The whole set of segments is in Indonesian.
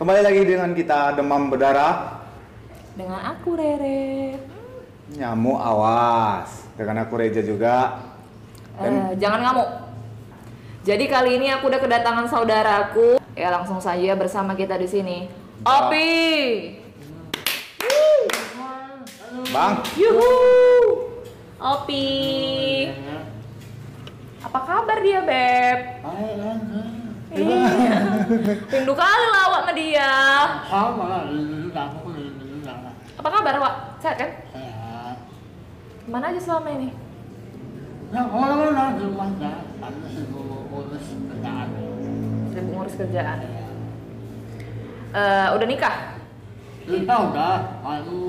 Kembali lagi dengan kita demam berdarah, Dengan aku Rere. nyamuk awas. Dengan aku Reja juga. Eh, jangan ngamuk. Jadi kali ini aku udah kedatangan saudaraku. Ya langsung saja bersama kita di sini. Opi. Bang, Yuhu. Opi. Apa kabar dia, Beb? Iya. Rindu kali lah awak sama dia. sama aku dah Apa kabar, Wak? Sehat kan? sehat Mana aja selama ini? ya mana-mana di rumah dah karena sibuk urus kerjaan Sibuk ngurus kerjaan. Eh, udah nikah? kita udah baru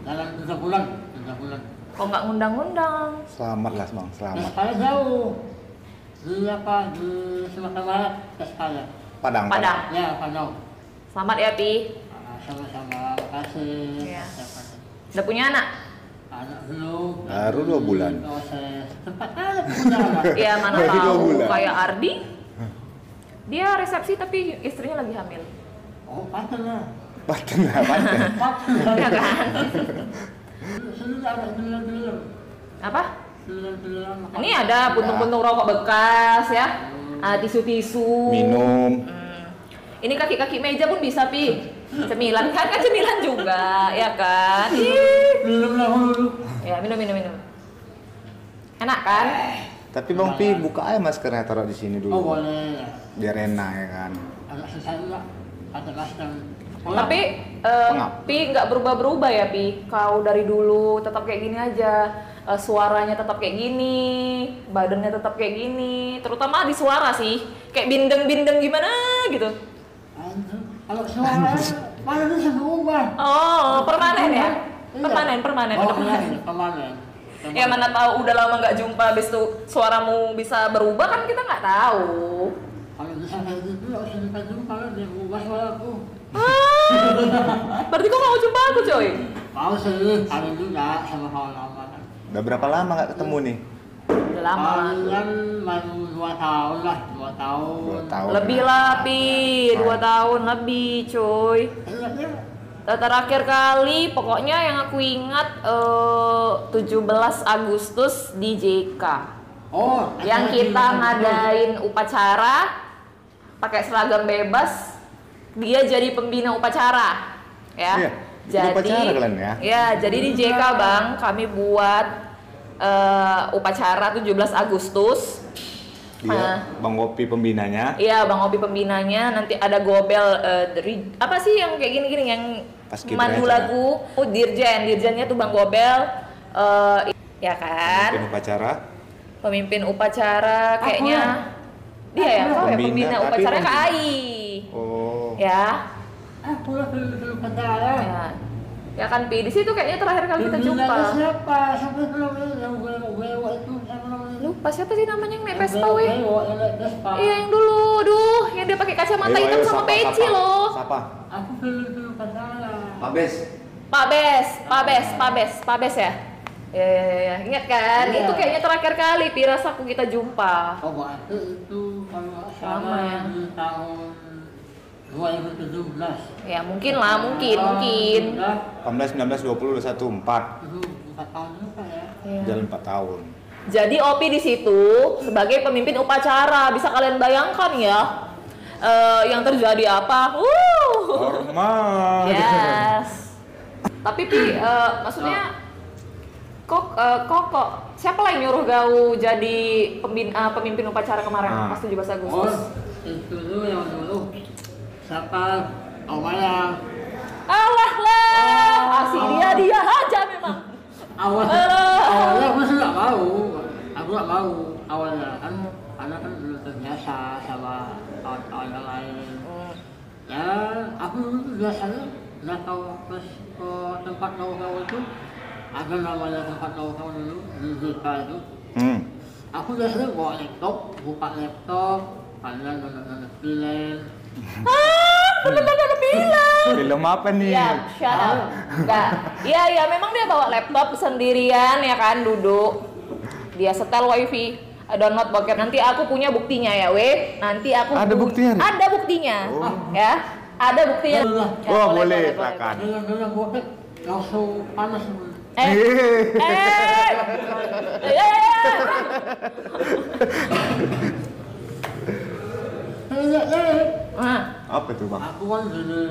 dalam tiga bulan tiga bulan Kok nggak ngundang-ngundang? selamat lah bang, ya selamat. saya jauh di apa di Sumatera Barat ke saya Padang. Padang. ya Padang Selamat ya, Pi. Ah, sama-sama makasih Iya. Siapa? Udah punya anak? anak belum Baru dua bulan. ada anak Iya, mana tahu bulan. kayak Ardi. Dia resepsi tapi istrinya lagi hamil. oh patah lah Paten lah, paten. patah Iya kan? dulu Apa? Ini ada puntung-puntung rokok bekas ya. Ah, tisu-tisu. Minum. Hmm. Ini kaki-kaki meja pun bisa, Pi. Cemilan kan kan cemilan juga, ya kan? Belum dahulu Ya, minum minum minum. Enak kan? Tapi Bang Pi buka aja maskernya taruh di sini oh dulu. boleh Biar enak ya kan. agak susah juga ada masker Tapi eh, Pengap. Pi nggak berubah-berubah ya Pi. Kau dari dulu tetap kayak gini aja. Eh, suaranya tetap kayak gini, badannya tetap kayak gini. Terutama di suara sih, kayak bindeng-bindeng gimana gitu. kalau suara mana bisa berubah Oh, permanen ya? Iya. Permanen, permanen, oh, permanen. iya, permanen Ya mana tahu udah lama nggak jumpa, habis itu suaramu bisa berubah kan kita nggak tahu. kalau bisa kayak gitu nggak usah kita jumpa dia berubah suaraku Ah, berarti kau mau jumpa aku coy? mau sih kali juga sama kawan lama kan Udah berapa lama nggak ketemu nih? Udah lama. Kalian baru dua tahun lah dua tahun Dua tahun. Lebih lah Pi, dua tahun lebih coy. Iya. Terakhir kali pokoknya yang aku ingat eh, 17 Agustus di JK. oh Yang kita ngadain upacara pakai seragam bebas. Dia jadi pembina upacara. Ya. Iya, bikin upacara kalian ya? Ya, jadi di JK Bang kami buat eh, upacara 17 Agustus. Dia Ah. Bang Opi pembinanya. Iya, Bang Obi pembinanya nanti ada gobel eh, dari apa sih yang kayak gini-gini yang Paskibraka. mandu lagu, oh, dirjen, dirjennya tuh Bang Gobel eh, ya kan? Bikin upacara. Pemimpin upacara kayaknya dia ya, ya Pembina, pembina upacara. KAI. Oh. Ya. pacara Ya. Ya kan Pi, di situ kayaknya terakhir kali kita jumpa. siapa siapa itu siapa namanya Lupa siapa sih namanya yang naik Yang Vespa Vespa. Iya yang dulu, aduh, yang dia pakai kacamata hitam sama peci loh. Sapa? aku belum belum pacara Abes. Pak Bes, Pak Bes, Pak Bes, Pak Bes ya? Ya, ya, ya, ya. ingat kan? Iya. Itu kayaknya terakhir kali Pi rasaku kita jumpa. Oh, berarti itu kalau Lama salah ya. Di tahun 2017. Ya mungkin lah, mungkin, mungkin. Sudah, 18, 19, 20, 21, 4. itu empat tahun juga ya. Iya. Jalan 4 tahun. Jadi Opi di situ sebagai pemimpin upacara, bisa kalian bayangkan ya? eh, yang terjadi apa? Uh. Hormat. Yes. Tapi Pi, eh, maksudnya kok eh, kok kok siapa lah yang nyuruh kau jadi pembin, eh, pemimpin upacara kemarin Ah. pas 17 Oh, Agustus? itu dulu yang dulu. Siapa awalnya? Alah lah, asik dia dia aja memang. Awal, Ah. awalnya aku sih nggak mau. Aku nggak mau awalnya kan karena kan belum terbiasa sama kawan-kawan yang lain. Hmm. Ya, aku dulu biasanya nggak tahu terus ke tempat tahu-tahu itu ada namanya tempat tahu-tahu dulu di JK itu. Hmm. Aku biasanya bawa laptop, buka laptop, kalian nonton-nonton film. Ah, bener ada bilang. Film apa nih? Ya, shut up. Enggak. Iya, iya, memang dia bawa laptop sendirian ya kan, duduk. Dia setel wifi, download bokep. Nanti aku punya buktinya ya, weh. Nanti aku Ada pu- buktinya, Ri? Ada buktinya. Oh. Ya. Ada buktinya. Boleh. Ya, Oh, boleh, silakan. Dengan gosip langsung panas. Eh, eh, eh, eh, Eh, eh, Apa itu bang? Aku kan gini,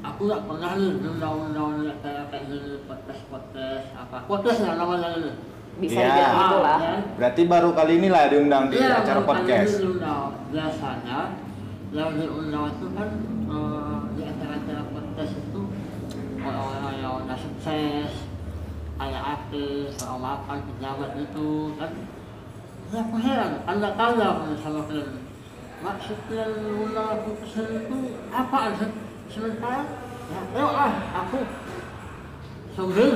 aku nggak pernah nih undang-undang kayak kayak gini podcast podcast apa podcast lah namanya ini. bisa Iya. dibilang gitu lah. kan? Berarti baru kali ini lah diundang di Iya, acara podcast. ini diundang. Biasanya yang diundang itu kan eh, di acara-acara podcast itu orang-orang yang udah sukses, kayak artis, orang makan, pejabat itu kan. Ya aku heran, anda tanya sama kalian. Maksud yang undang aku ke sini itu apa? Sementara, ya, ayo ah, aku sambil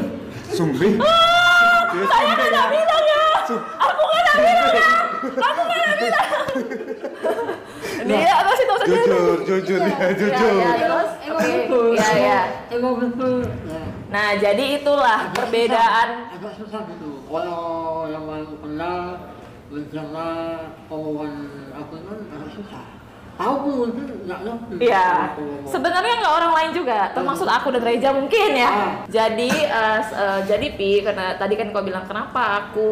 Sumbi. Dia Saya sumbi kan ya. nggak bilang ya. Aku kan nggak bilang ya. Aku kan nggak bilang. Dia apa sih tahu sendiri? Jujur, jujur ya, jujur. Iya, iya, Emang betul. Iya, iya. Emang betul. Ya. Nah, jadi itulah Agak perbedaan. susah, agak susah gitu kalau yang baru kenal mencerna omongan aku kan agak susah pun mungkin nggak ngerti Iya, aku sebenarnya nggak orang lain juga, termasuk aku dan Reja mungkin ya. Ah. Jadi, eh, eh, jadi pi, karena tadi kan kau bilang kenapa aku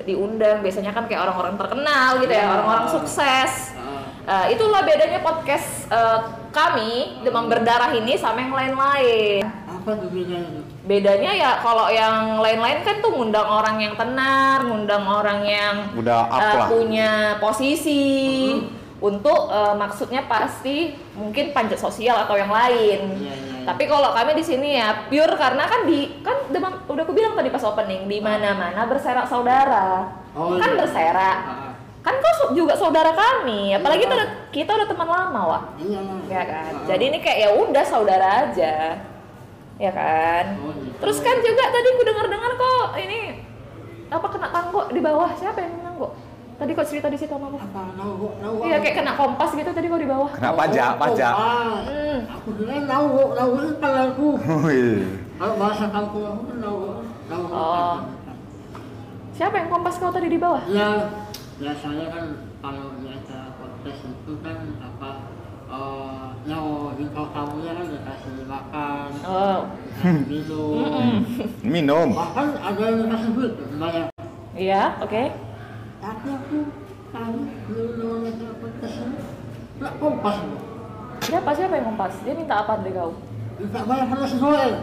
diundang, biasanya kan kayak orang-orang terkenal gitu ya, Iya. orang-orang sukses. Eh, itulah bedanya podcast eh, kami demam berdarah ini sama yang lain-lain. apa tuh bedanya Bedanya ya kalau yang lain-lain kan tuh ngundang orang yang tenar, ngundang orang yang Udah up lah. punya posisi untuk eh, maksudnya pasti mungkin panjat sosial atau yang lain. Iya, iya, iya. Tapi kalau kami di sini ya pure karena kan di kan demam udah aku bilang tadi pas opening di mana-mana berserak saudara. Oh, kan iya. berserak. Ah, Kan kau juga saudara kami, apalagi Iya. kita udah, kita udah teman lama, Wak. iya lah Ya kan. Ah, Jadi ini kayak ya udah saudara aja. Ya kan. Oh, gitu. Terus kan juga tadi aku dengar-dengar kok ini apa kena tanggok di bawah. Siapa yang kena tanggok? Tadi kok cerita di situ sama aku. apa nahu nahu Iya kayak kena kompas gitu tadi kok di bawah. Kena pajak, pajak. ah, Hmm. aku nahu nahu itu aku Wih. kalau bahasa kampung aku nahu nahu Oh. Siapa yang kompas kau tadi di bawah? Ya, biasanya kan kalau di acara podcast itu kan apa eh yang di kau kamunya kan dikasih makan, Oh. dikasih minum, Mm-mm. Minum. bahkan ada yang dikasih duit banyak. Iya, oke. Tapi aku tahu minum acara podcast ini nggak kompas loh. Siapa siapa yang kompas? Dia minta apa dari kau? Nggak banyak nasi goreng.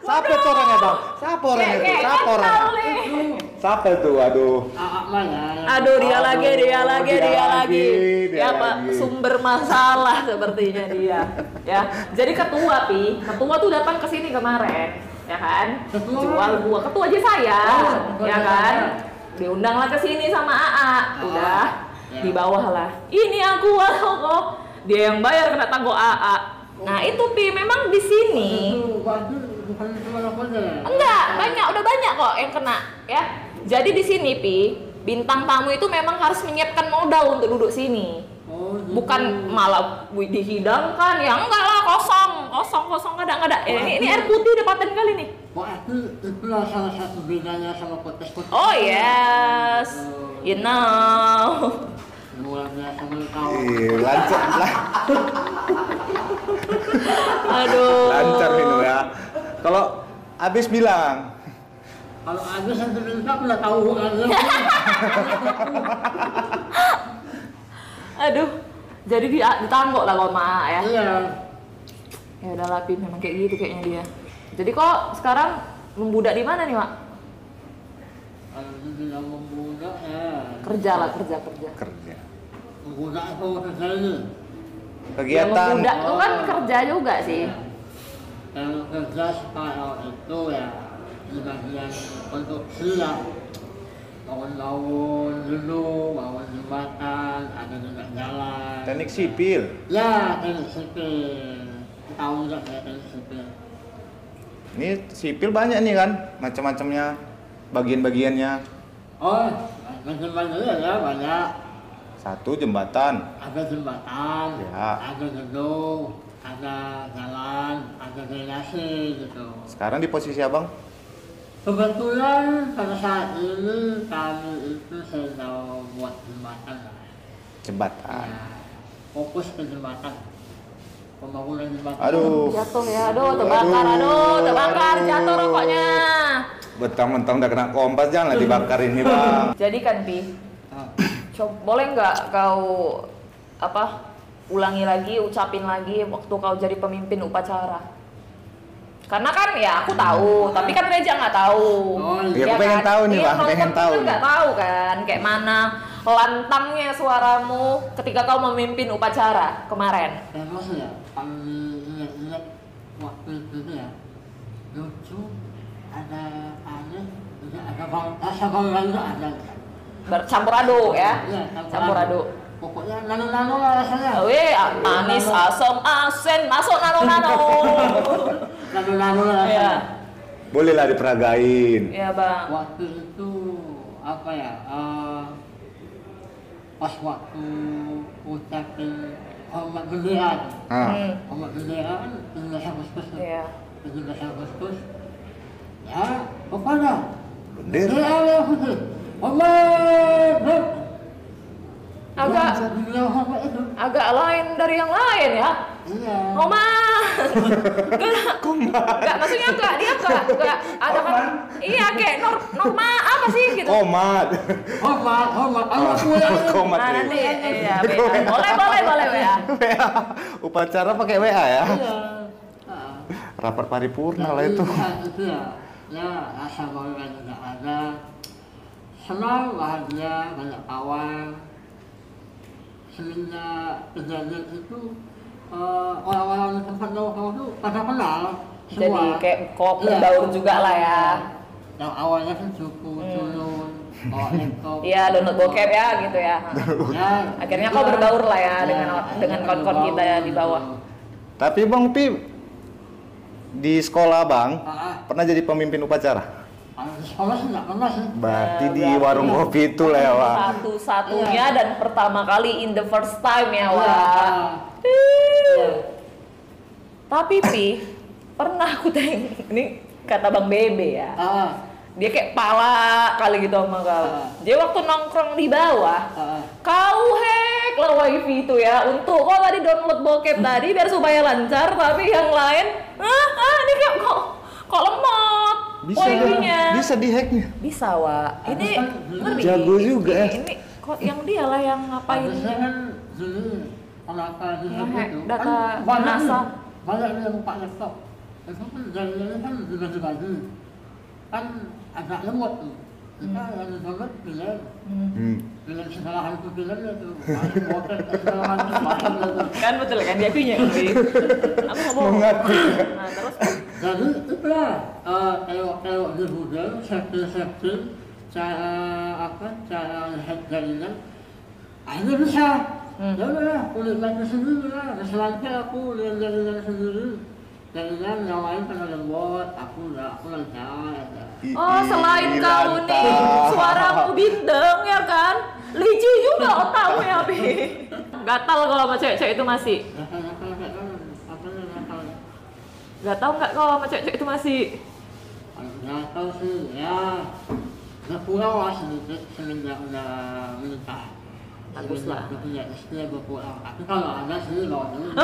Siapa itu orangnya bang? Siapa orangnya itu? Siapa nih. Siapa itu? Aduh. Aa mana? Aduh dia lagi, dia lagi, dia lagi, dia Ya Pak, lagi. sumber masalah sepertinya dia. Ya, jadi ketua pi, ketua tuh datang ke sini kemarin, ya kan? Ketua? Jual gua, ketua aja saya, Oh, ya kan? Saya. Diundang lah ke sini sama AA, udah ya. di bawah lah. Ini aku kok, dia yang bayar kena tangguh AA. Nah itu pi, memang di sini. Enggak, banyak, udah banyak kok yang kena ya. Jadi di sini Pi, bintang tamu itu memang harus menyiapkan modal untuk duduk sini. Oh, gitu. Bukan malah dihidangkan, ya enggak lah kosong, kosong, kosong, nggak ada, nggak ada. Eh, ini, ini air putih udah paten kali nih. Oh, itu itulah salah satu bedanya sama podcast podcast. Oh yes, you know. Luar biasa kau. Ih, lancar, lah, Aduh. lancar ini ya. Kalau habis bilang, Kalau Agus yang aku udah tahu aja. Aduh. Jadi di, ditanggok lah kalau AA ya. Iya. Ya udah lah Pi, memang kayak gitu kayaknya dia. Jadi kok sekarang membudak di mana nih, Mak? Kalau membudak ya. Kerja lah, kerja, kerja. kerja. Membudak apa kerja ini? Ya, Kegiatan. membudak itu kan kerja juga sih. Yang kerja sekarang itu ya di bagian untuk siap bangun-bangun dulu, bangun jembatan, ada juga jalan. Teknik sipil. Ya, teknik sipil. Tahu nggak saya teknik sipil? Ini sipil banyak nih kan, macam-macamnya, bagian-bagiannya. Oh, bagian-bagiannya ya banyak. Satu jembatan. Ada jembatan, Ya. ada gedung, ada jalan, ada drainase gitu. Sekarang di posisi abang? Kebetulan pada saat ini kami itu sedang buat jembatan. Jembatan. Ya, fokus ke jembatan. pembangunan jembatan. Aduh. Jatuh ya, aduh terbakar, aduh terbakar, jatuh rokoknya. Betang-betang udah kena kompas jangan dibakar ini bang. Jadi kan Pi, Ah, coba boleh nggak kau apa ulangi lagi, ucapin lagi waktu kau jadi pemimpin upacara? Karena kan ya aku tahu, tapi kan Reja nggak tahu. Oh, iya. Ya, aku pengen tahu nih, Iya, Bang, nonton pengen kan tahu nggak tahu kan, kayak mana lantangnya suaramu ketika kau memimpin upacara kemarin. Terus ya, waktu itu ya, lucu, ada aneh, ada bang, juga ada. Bercampur aduk ya, Iya, campur aduk. Pokoknya nano-nano lah rasanya. Weh, manis, asam, asen, masuk nano-nano. Nano-nano lah Iya, rasanya. Bolehlah diperagain. iya bang. Waktu itu apa ya? eh, pas waktu ucapin hormat bendera. Ah. Hmm, Hormat bendera kan 17 Agustus. iya. 17 Agustus. Ya, kepada Bendera. bendera putih. Hormat. Agak agak lain dari yang lain ya. Iya. Roma. Enggak, maksudnya enggak dia enggak enggak ada kan. Iya, kayak nor norma apa sih gitu. Hormat. Ayo pulang. Komat. Nah, Ri. nanti iya, boleh boleh boleh ya. WA. Upacara pakai WA ya. Iya. Rapat paripurna lah itu. Itu ya, ya rasa bangga juga ada. Senang, bahagia, banyak kawan. Semenjak kejadian itu, eh, orang-orang di tempat nongkrong itu pada kenal semua. Jadi kayak kok Iya. berbaur juga lah ya. Yang awalnya kan cukup, Hmm. culun. Iya, download bokep ya gitu ya. Ya, Akhirnya kau berbaur lah ya Ya, dengan dengan akhirnya kawan-kawan kita ya di bawah. Tapi Bang Pi di sekolah Bang Ah, ah. pernah jadi pemimpin upacara? Sekolah sih nggak pernah sih. Berarti Eh, di berarti warung kopi itu lah ya, Wak. Satu-satunya dan pertama kali in the first time ya, Iya, Wak. ah. Ih. Tapi Pi, pernah aku tengok ini kata Bang Bebe ya. Ah, Dia kayak pala kali gitu sama kau. Ah. Dia waktu nongkrong di bawah, ah, ah. kau hack lah wifi itu ya untuk kau tadi download bokep tadi biar supaya lancar tapi yang lain ah, ah ini kok kok kok lemot Bisa wifi-nya bisa dihacknya. bisa wa ini Harusnya ngeri jago juga ya. ini kok yang dia lah yang ngapain Harusnya kan dulu hack itu data kan banyak NASA. banyak yang pakai laptop. Itu kan jaringannya kan sudah dibagi. Kan agak lemot tuh. Kita yang download film, Hmm. Hmm. hal itu hal itu itu. kan betul kan dia punya aku Mengaku. nah terus Jadi di Google, searching-searching cara apa cara hack jaringan. Akhirnya bisa. Hmm. Ya udah, kulit lagi sendiri lah. Selanjutnya aku dengan jaringan sendiri. Jaringan yang lain kan ada bot, aku udah aku lancar. Oh, selain kau nih, suaramu bindeng ya kan? Lici juga otakmu ya, Pi. Gatal kalau sama cewek-cewek itu masih. Gatal nggak kalau sama cewek-cewek itu masih? Sih, ya udah pulang lah sedikit semenjak udah menikah. Bagus lah. Semenjak udah punya istri gue pulang. Tapi kalau ada sih loh, Mantep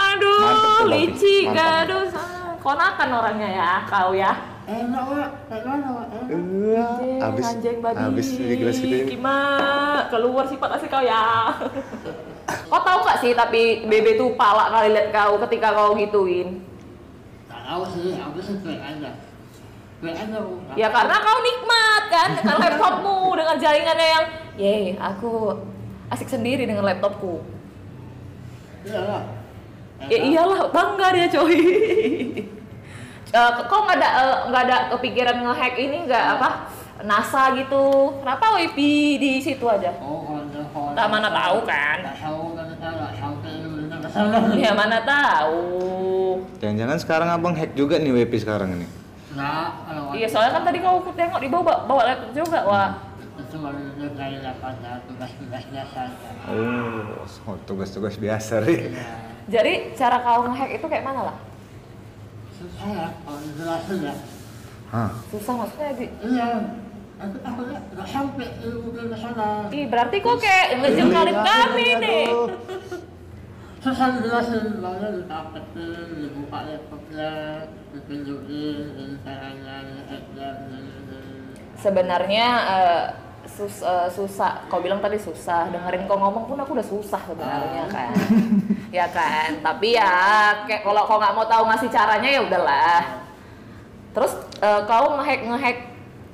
Aduh, tuh, Bang. lici, Mantap. gaduh. Konakan orangnya ya, kau ya. enak wak, mana wak? Enak. Iya, Anjing, habis anjing babi. habis di gelas kita ini. Gimana? Keluar sifat asli kau ya. kau tahu nggak sih tapi Bebe tuh palak kali liat kau ketika kau gituin. Aku aja. Bu. Ya karena kau nikmat kan dengan laptopmu dengan jaringannya yang, ye aku asik sendiri dengan laptopku. Iya lah. Ya iyalah bangga dia coy. Eh, kok nggak ada eh, nggak ada kepikiran ngehack ini nggak apa NASA gitu? Kenapa WP di situ aja? Oh, kalau Tak mana tahu kan? Tahu kan kita nggak sampai Ya mana tahu. Jangan-jangan sekarang abang hack juga nih WP sekarang ini. Nah, kalau Iya soalnya kan tadi kau tengok di bawah bawa laptop juga wah. itu tugas-tugas biasa. Oh, oh, tugas-tugas biasa nih. Iya. Jadi cara kau ngehack itu kayak mana lah? Susah ya, kalau dijelasin ya. Hah. Susah maksudnya di Iya. Aku takutnya nggak sampai ilmu ke sana. Ih, berarti kok kayak ngejengkalin Iya, kami iya, nih dibuka laptopnya ditunjukin Sebenarnya eh, sus- eh, susah. Kau bilang tadi susah. Dengerin kau ngomong pun aku udah susah sebenarnya kan. ya kan. Tapi ya kayak kalau kau nggak mau tahu ngasih caranya ya udahlah. Terus eh, kau ngehack ngehack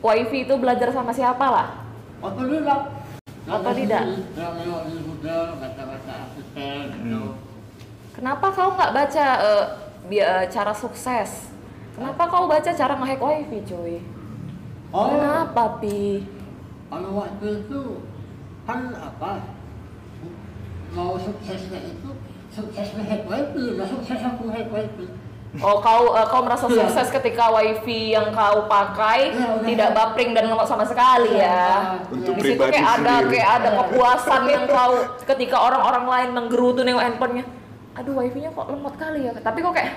wifi itu belajar sama siapa lah? otodidak Otodidak? yang lewat di gitu Kenapa kau nggak baca bi- eh, cara sukses? Kenapa kau baca cara ngehack wifi, cuy? oh Kenapa, Pi? kalau waktu itu kan apa mau suksesnya itu suksesnya hack wifi nggak sukses aku hack wifi Oh, kau eh, kau merasa Iya. sukses ketika wifi yang kau pakai Iya, udah. tidak buffering dan lemot sama sekali ya. Untuk Di situ pribadi kayak ada sendiri. kayak ada kepuasan yang kau ketika orang-orang lain menggerutu nengok handphonenya. Aduh, wifi-nya kok lemot kali ya. Tapi kok kayak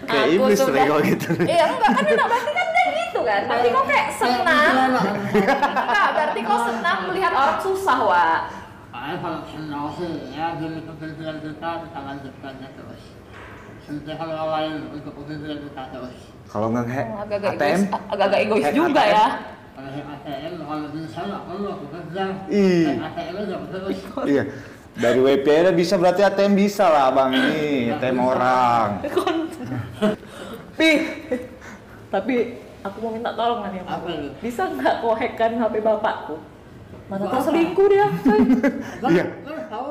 Kayak Aku iblis sudah- kalau gitu. Iya enggak kan enggak berarti kan dia gitu kan. Berarti kok kayak senang. Enggak, berarti kau senang melihat orang susah, Wak. Kalau senang sih ya demi kepentingan kita kita lanjutkannya terus. Sampai kalau lain untuk kepentingan kita terus. Kalau ngehack Oh, agak-agak ATM, egois, agak-agak egois Hack juga ATM. ya. Kalau hack ATM kalau bisa nggak perlu aku kerja. Ih. Hack ATM aja terus. iya. Dari WP aja bisa berarti ATM bisa lah bang ini ATM orang. Pi, tapi aku mau minta tolong nih? Bisa nggak kau hackkan HP bapakku? Mana tahu selingkuh dia, Iya. tahu.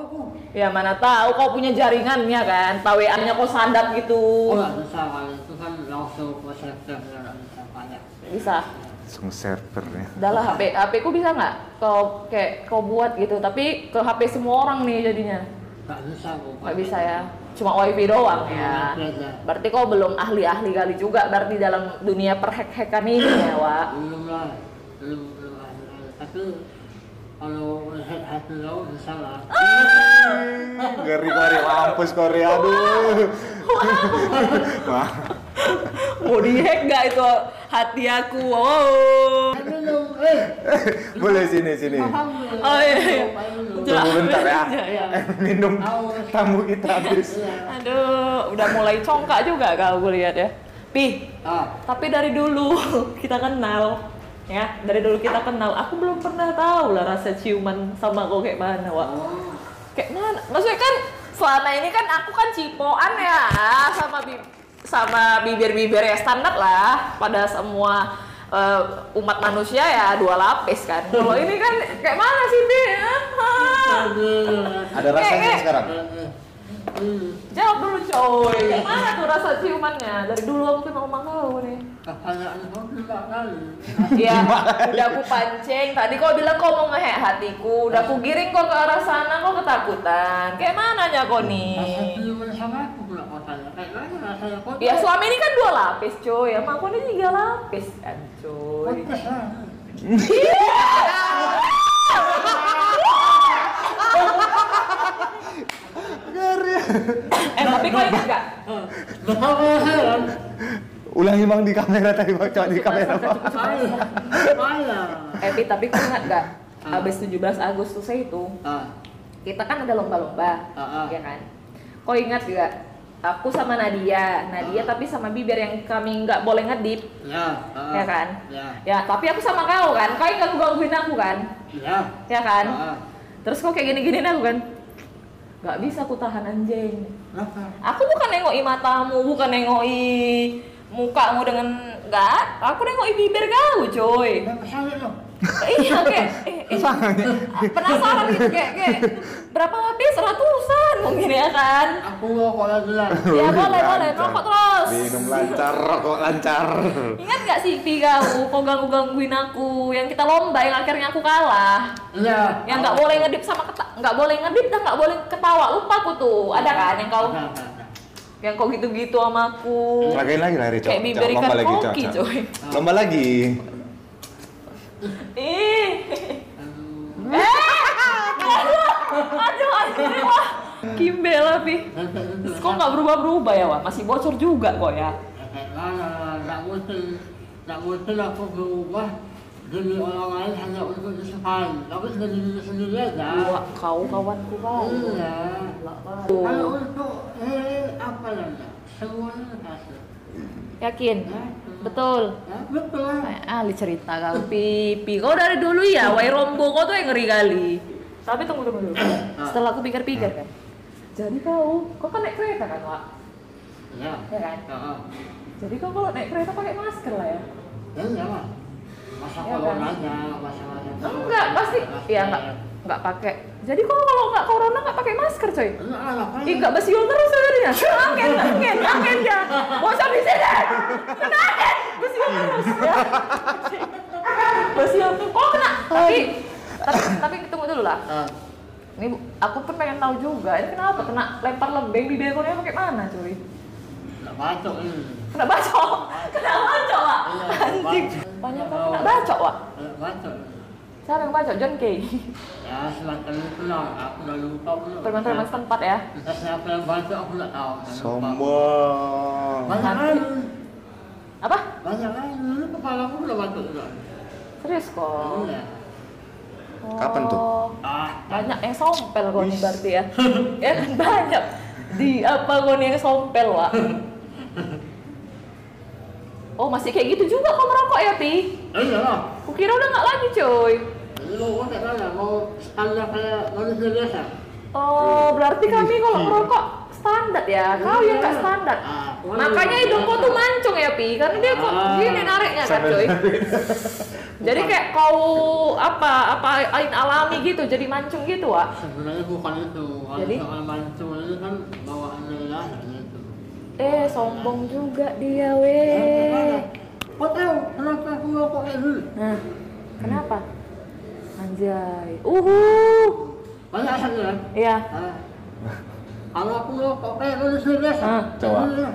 Ya mana tahu kau punya jaringannya kan, PWA-nya kau sadap gitu. Oh bisa kalau itu kan langsung ke server bisa banyak. Bisa. Langsung servernya. Udah lah HP, HP ku bisa nggak kau kayak kau buat gitu, tapi ke HP semua orang nih jadinya. Nggak bisa aku. Nggak bisa ya, cuma wifi doang ya. Wifi aja. Berarti kau belum ahli-ahli kali juga berarti dalam dunia perhack-hackan ini ya, Wak. Belum lah, belum belum. Tapi kalau hack hati lo bisa lah. Ngeri kori mampus kori aduh. Wah, Mau dihack nggak itu hati aku? Oh. Lo, eh, boleh sini sini. Oh iya. iya. Tunggu bentar ya. Iya, iya. Eh, minum tamu kita habis. Aduh, udah mulai congkak juga kau gue lihat ya. Pi, Ah, tapi dari dulu kita kenal, ya. Dari dulu kita kenal. Aku belum pernah tahu lah rasa ciuman sama kau kayak mana, Wak. oh, Kayak mana? Maksudnya kan selama ini kan aku kan cipoan ya sama bi sama bibir-bibir ya standar lah pada semua eh, umat manusia ya dua lapis kan. Kalau ini kan kayak mana sih? Ah, Ada rasanya eh. sekarang. Jawab dulu coy, kayak mana tuh rasa ciumannya? Dari dulu aku kenal sama kau nih Iya, udah aku pancing. Tadi kau bilang kau mau ngehack hatiku, udah aku giring kau ke arah sana, kau ketakutan. Kayak mana nya kau nih? Ya selama ini kan dua lapis coy, sama aku ini tiga lapis kan coy. Podcast lah. Eh tapi kau ingat gak? Ulangi bang di kamera tadi bang, coba di kamera bang. Payah. Eh Pi, tapi kau ingat gak? Habis 17 Agustus itu, Ah, kita kan ada lomba-lomba, Ah, ah. ya kan? Kau ingat juga? Aku sama Nadia, Nadia Ah. tapi sama Bibir yang kami nggak boleh ngedip, ya, ah, ya kan? Ya, Ya, tapi aku sama kau kan, kau yang ganggu gangguin aku kan, ya. ya kan? Ah, Terus kau kayak gini-giniin aku kan, nggak bisa aku tahan anjing. Aku bukan nengoi matamu, bukan nengoi mukamu dengan nggak, aku nengoi bibir kau, coy. Iya kayak eh, eh, penasaran gitu kayak kayak berapa lapis ratusan mungkin ya kan Aku kalau bilang. ya boleh boleh rokok terus Minum lancar, rokok lancar. ingat gak sih Pi kau kau ganggu gangguin aku yang kita lomba yang akhirnya aku kalah Iya. yang nggak boleh ngedip sama keta nggak boleh ngedip dan nggak boleh ketawa lupa aku tuh ada kan yang kau. Yang kau gitu gitu sama aku Lagain lagi lari cok. kayak bibir ikan lagi cok. koki Cok. coy Lomba lagi. ih Aduh. aduh aduh wah kimbel Pi kok nggak berubah-berubah ya, Wak? Masih bocor juga kok ya? Kayak mana? Nggak mungkin, nggak mungkin aku berubah demi orang lain hanya untuk disukai, tapi sudah diri sendiri aja. Wah, kau kawanku kau. Iya. Pak. Kalau untuk eh apa ya? Semuanya kasih. Yakin? Ya, Betul. Ya, betul. Kayak Ali cerita kau pipi. Kau dari dulu ya, Wai Rombo kau tuh yang ngeri kali. Tapi tunggu tunggu dulu. Setelah aku pikir-pikir kan. Jadi kau, kau kan naik kereta kan, Wak? Ya. Ya kan? Ya, Jadi kau kalau naik kereta pakai masker lah ya? ya, ya lah. Masa Masa-masa. Enggak, pasti. Ya enggak, enggak pakai. Jadi kau kalau enggak corona enggak pakai masker, coy. Ih, enggak besiul terus sebenarnya. Angin, angin, angin ya. Bosok di sini. Kena angin, besiul terus. Ya. Besiul. Oh, kena. Tapi, tapi, tapi tunggu dulu lah. Ah, Ini aku pun pengen tahu juga. Ini kenapa kena lempar lembeng di begonya pakai mana, cuy? bacok. Kena bacok. Kena bacok. Iya, Anjing. Banyak kena bacok, Wak. Bacok. Siapa yang bacok? John Kay. Ya, semacam itu lah. Aku udah lupa pula. Teman-teman setempat ya. Entah siapa yang bacok, aku nggak tahu. Sombong. Banyak kan? Apa? Banyak kan? Dulu kepala aku udah bacok juga. Serius kok. Kapan tuh? Oh, Ah, Banyak yang sompel kau nih berarti ya. ya banyak. Di apa kau nih yang sompel, Wak? Oh, masih kayak gitu juga kau merokok ya, Pi? Eh, iya lah. Kukira udah nggak lagi, coy. Mau nggak salah, mau standar kayak manusia biasa. Oh, berarti kami kalau merokok standar ya. Kau yang nggak standar. Ah, Makanya hidung kau tuh mancung ya, Pi. Karena dia kok Ah. gini nariknya kan, coy. Jadi kayak kau apa apa ain alami gitu, jadi mancung gitu, Wak. Sebenarnya bukan itu. Kalau Jadi? soal mancung itu kan bawaan lelah gitu. Eh, sombong juga dia, Ya, weh. Kau tahu kenapa aku rokok kayak dulu? Nah, kenapa? Anjay. Uhu. Banyak kan? Iya. Ah. Kalau aku rokok kayak biasa. Ah, coba. Iya.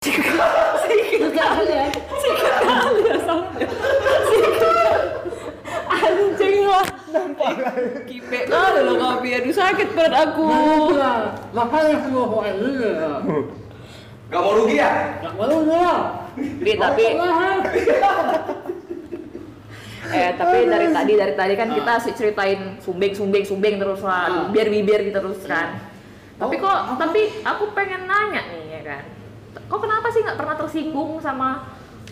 Sikit kali ya. Sikit kali ya sampai. Sikit. Anjing lah. Kipe kali lo kopi. Aduh sakit perut aku. Iya. Makanya rokok kayak dulu. Gak mau rugi ya? Gak mau ya. Di, tapi Mahal. eh tapi dari tadi dari tadi kan kita sih ceritain sumbing sumbing sumbing terus lah Ah. biar bibir gitu terus kan tapi kok tapi aku pengen nanya nih ya kan kok kenapa sih nggak pernah tersinggung sama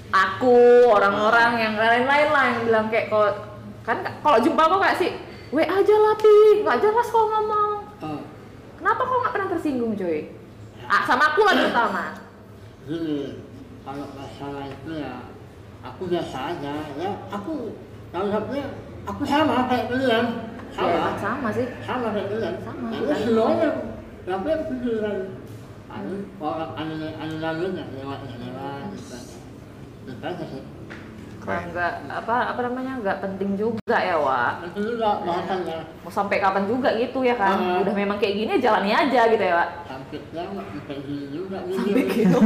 aku orang-orang yang lain-lain lah yang bilang kayak kok kan kalau jumpa kok kayak sih we aja lah pi. Nggak jelas kok ngomong Ah. kenapa kok nggak pernah tersinggung coy ah, sama aku lah terutama. Gini, kalau masalah itu ya aku biasa aja. Ya aku anggapnya aku sama kayak kalian. Sama. Ya, sama sih. Sama kayak kalian. Sama, kita semuanya tapi aku pikiran anu orang anu anu lalunya lewat lewat gitu aja. Gitu aja sih Nah, nggak apa apa namanya nggak penting juga ya Wak. Juga bahasannya mau sampai kapan juga gitu ya kan? Ah. udah memang kayak gini jalani aja gitu ya Wak. Sampai juga gitu gitu.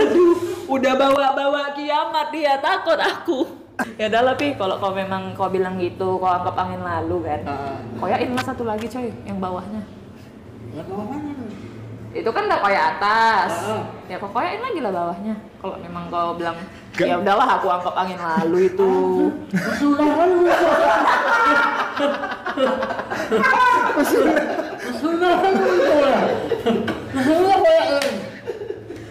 Aduh udah bawa-bawa kiamat dia takut aku. Ya udah lah Pi. Kalau kau memang kau bilang gitu kau anggap angin lalu kan? Ah. koyain lah satu lagi coy yang bawahnya? Ya mana? Itu kan udah koyak atas. Ah. ya kau koyain lagi lah bawahnya. Kalau memang kau bilang ya udahlah aku anggap angin lalu itu. Sudah kan sudah kan itu ya kayak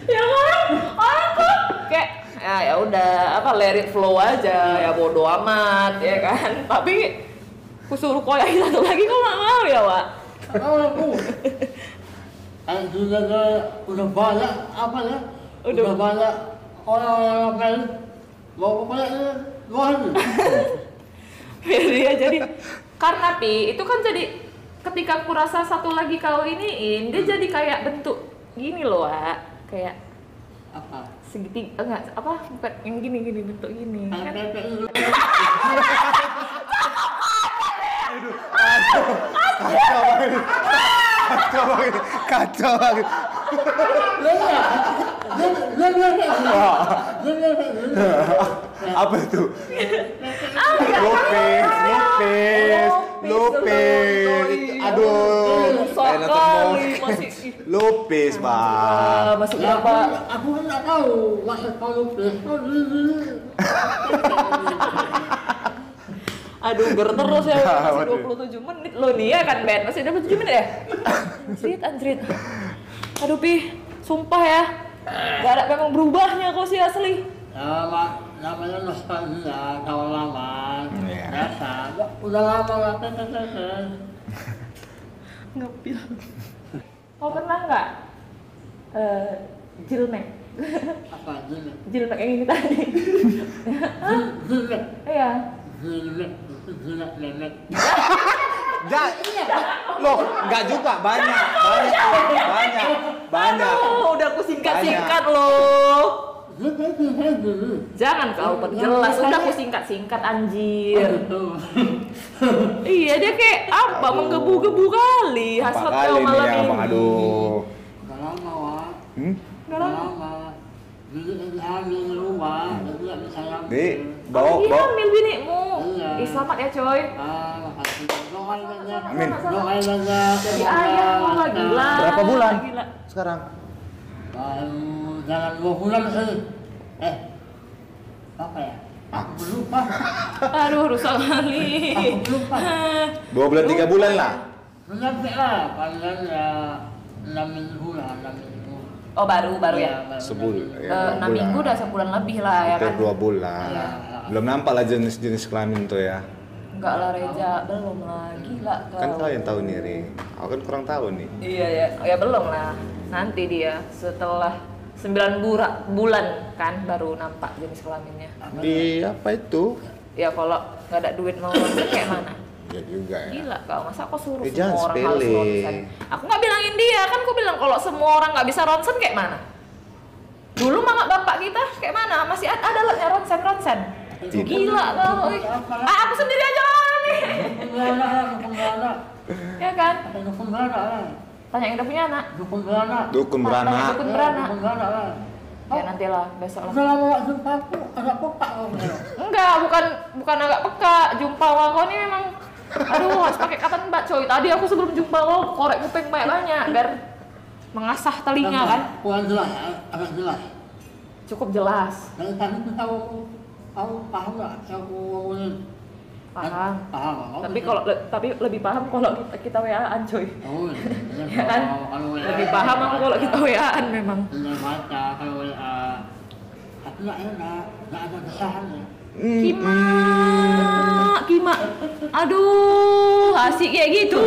ya kan? Aku kayak ya ya udah apa let it flow aja. Ya bodo amat ya kan? Tapi aku suruh koyain satu lagi kok nggak mau ya Wak? Aku. Sudah ada- udah banyak apa ya? Udah. Udah, banyak orang-orang mau luar. Jadi ya jadi karena pi itu kan jadi ketika aku rasa satu lagi kau iniin dia jadi kayak bentuk gini loh Wak kayak apa? segitiga enggak apa? Bukan yang gini gini bentuk gini. Kan. Kacau banget. Kacau banget. Kacau banget. Lihat, lihat, lihat, lihat, lihat. Lihat, lihat, lihat. Apa itu? ah enggak Lupis, lupis, lupis. Aduh, Susah enak kali banget. masih ih, Lupis, Ah, Bang. masuk Ya, berapa? aku, aku kan nggak tahu maksud kau lupis. Oh, dulu dulu. Aduh, ger terus ya masih 27 menit lo nih ya kan Ben? Masih 27 menit ya? Anjrit, anjrit. Aduh Pi, sumpah ya. Gak ada memang berubahnya kau sih asli. Ya, mak, namanya nostalgia, tahun lama. Iya. Biasa. Udah lama lah. Ngepil. Kau pernah nggak eh jilmek? Apa, jilet? Jilmek yang ini tadi. Iya. Jilet. Lelet. Ja, loh, enggak juga banyak, banyak, banyak, banyak. Aduh, udah aku singkat-singkat loh. Jangan kau perjelas, udah aku singkat-singkat anjir. Iya dia kayak apa Aduh. menggebu-gebu kali hasrat kau malam ini. Bang. Aduh. Udah lama, Wak. Hmm? Udah lama. Jadi hamil di rumah, jadi nggak bisa hamil. Di Oh, bawa dia bawa hamil binikmu. Iya. Ih, selamat ya coy. Ah, makasih. Doain. Amin. Doain. Jadi ayah kau lah gila. Berapa bulan? Gila. sekarang. Baru jalan dua bulan sih. Eh, apa ya? Aku lupa. Aduh rusak kali. Aku lupa. Dua bulan tiga bulan lah. Sampai lah, palingan ya enam minggu lah, enam minggu. Oh baru baru ya. baru Sebulan. enam Ya, Eh, dua enam minggu bulan. udah sebulan lebih lah ya Hampir kan. dua bulan. Iya. Belum nampak lah jenis-jenis kelamin tuh ya. Enggak lah Reja, belum lah. Gila kau. Kan kau yang tahu nih, Ri. Aku kan kurang tahu nih. Iya ya, ya belum lah. Nanti dia setelah 9 bura, bulan kan baru nampak jenis kelaminnya. Di apa itu? Ya kalau nggak ada duit mau ronsen kayak mana? Ya juga ya. Gila kau, masa kau suruh Eh, semua orang harus sepele. ronsen? Aku nggak bilangin dia, kan aku bilang kalau semua orang nggak bisa ronsen kayak mana? Dulu mama bapak kita kayak mana? Masih ada, ada alatnya ronsen ronsen. Tidak. Gila kau. Ah, aku sendiri aja nih. Dukun beranak lah, dukun beranak. ya kan? Ada dukun beranak lah. Tanya yang udah punya anak. Dukun beranak. Dukun beranak. Dukun Ya, beranak. Dukun beranak lah. Ya nantilah besok lah. Udah lama gak jumpa aku, agak peka kamu. Enggak, bukan bukan agak peka. Jumpa kau ini memang aduh harus pakai kata mbak coy. Tadi aku sebelum jumpa kau korek kuping banyak banyak biar mengasah telinga kan. Kurang jelas, agak jelas. Cukup jelas. Tadi tuh tahu, tahu paham gak yang aku ngomongin? Paham. Paham. oh, Tapi kalau le- tapi lebih paham kalau kita, kita WA-an coy. Oh, iya. Ya kan? WA, Lebih paham aku kalau kita WA-an memang. Bener baca kalau WA. Tapi nggak enak, nggak ada kesahannya. Kima, Kima. Aduh, asik kayak gitu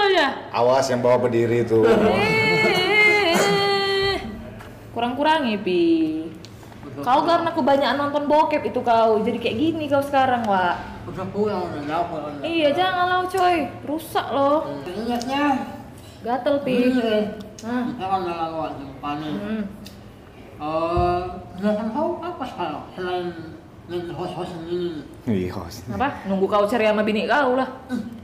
aja. Awas yang bawa berdiri tuh. Eh, kurang-kurangi pi kau karena kebanyakan nonton bokep itu kau. Jadi kayak gini kau sekarang wa Udah pulang, udah iya jangan lo coy. Rusak lo Ingatnya, gatel pi. Ini Hah. kita kan udah lama gak jumpa nih. hmm. Eh, kau apa sekarang selain jadi host-host ini? Ih, host. apa? Nunggu kau cari sama bini kau lah.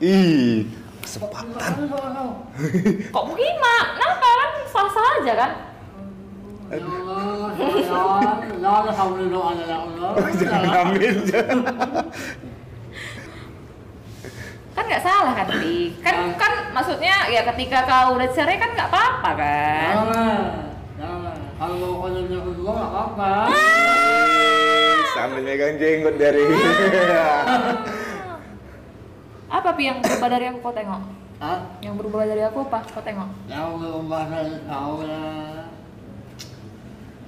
Ih, Kesempatan. Kau. kok Kima kenapa? Kan sah-sah aja kan Allah, Allah, ya Allah. jangan amin. kan nggak salah kan pi kan kan maksudnya ya ketika kau udah cerai kan nggak apa-apa kan. Kalau mau kau jadi yang kedua nggak apa-apa. Sambil megang jenggot dari. apa pi yang berubah dari aku kau tengok Hah? yang berubah dari aku apa kau tengok Yang berubah dari kau ya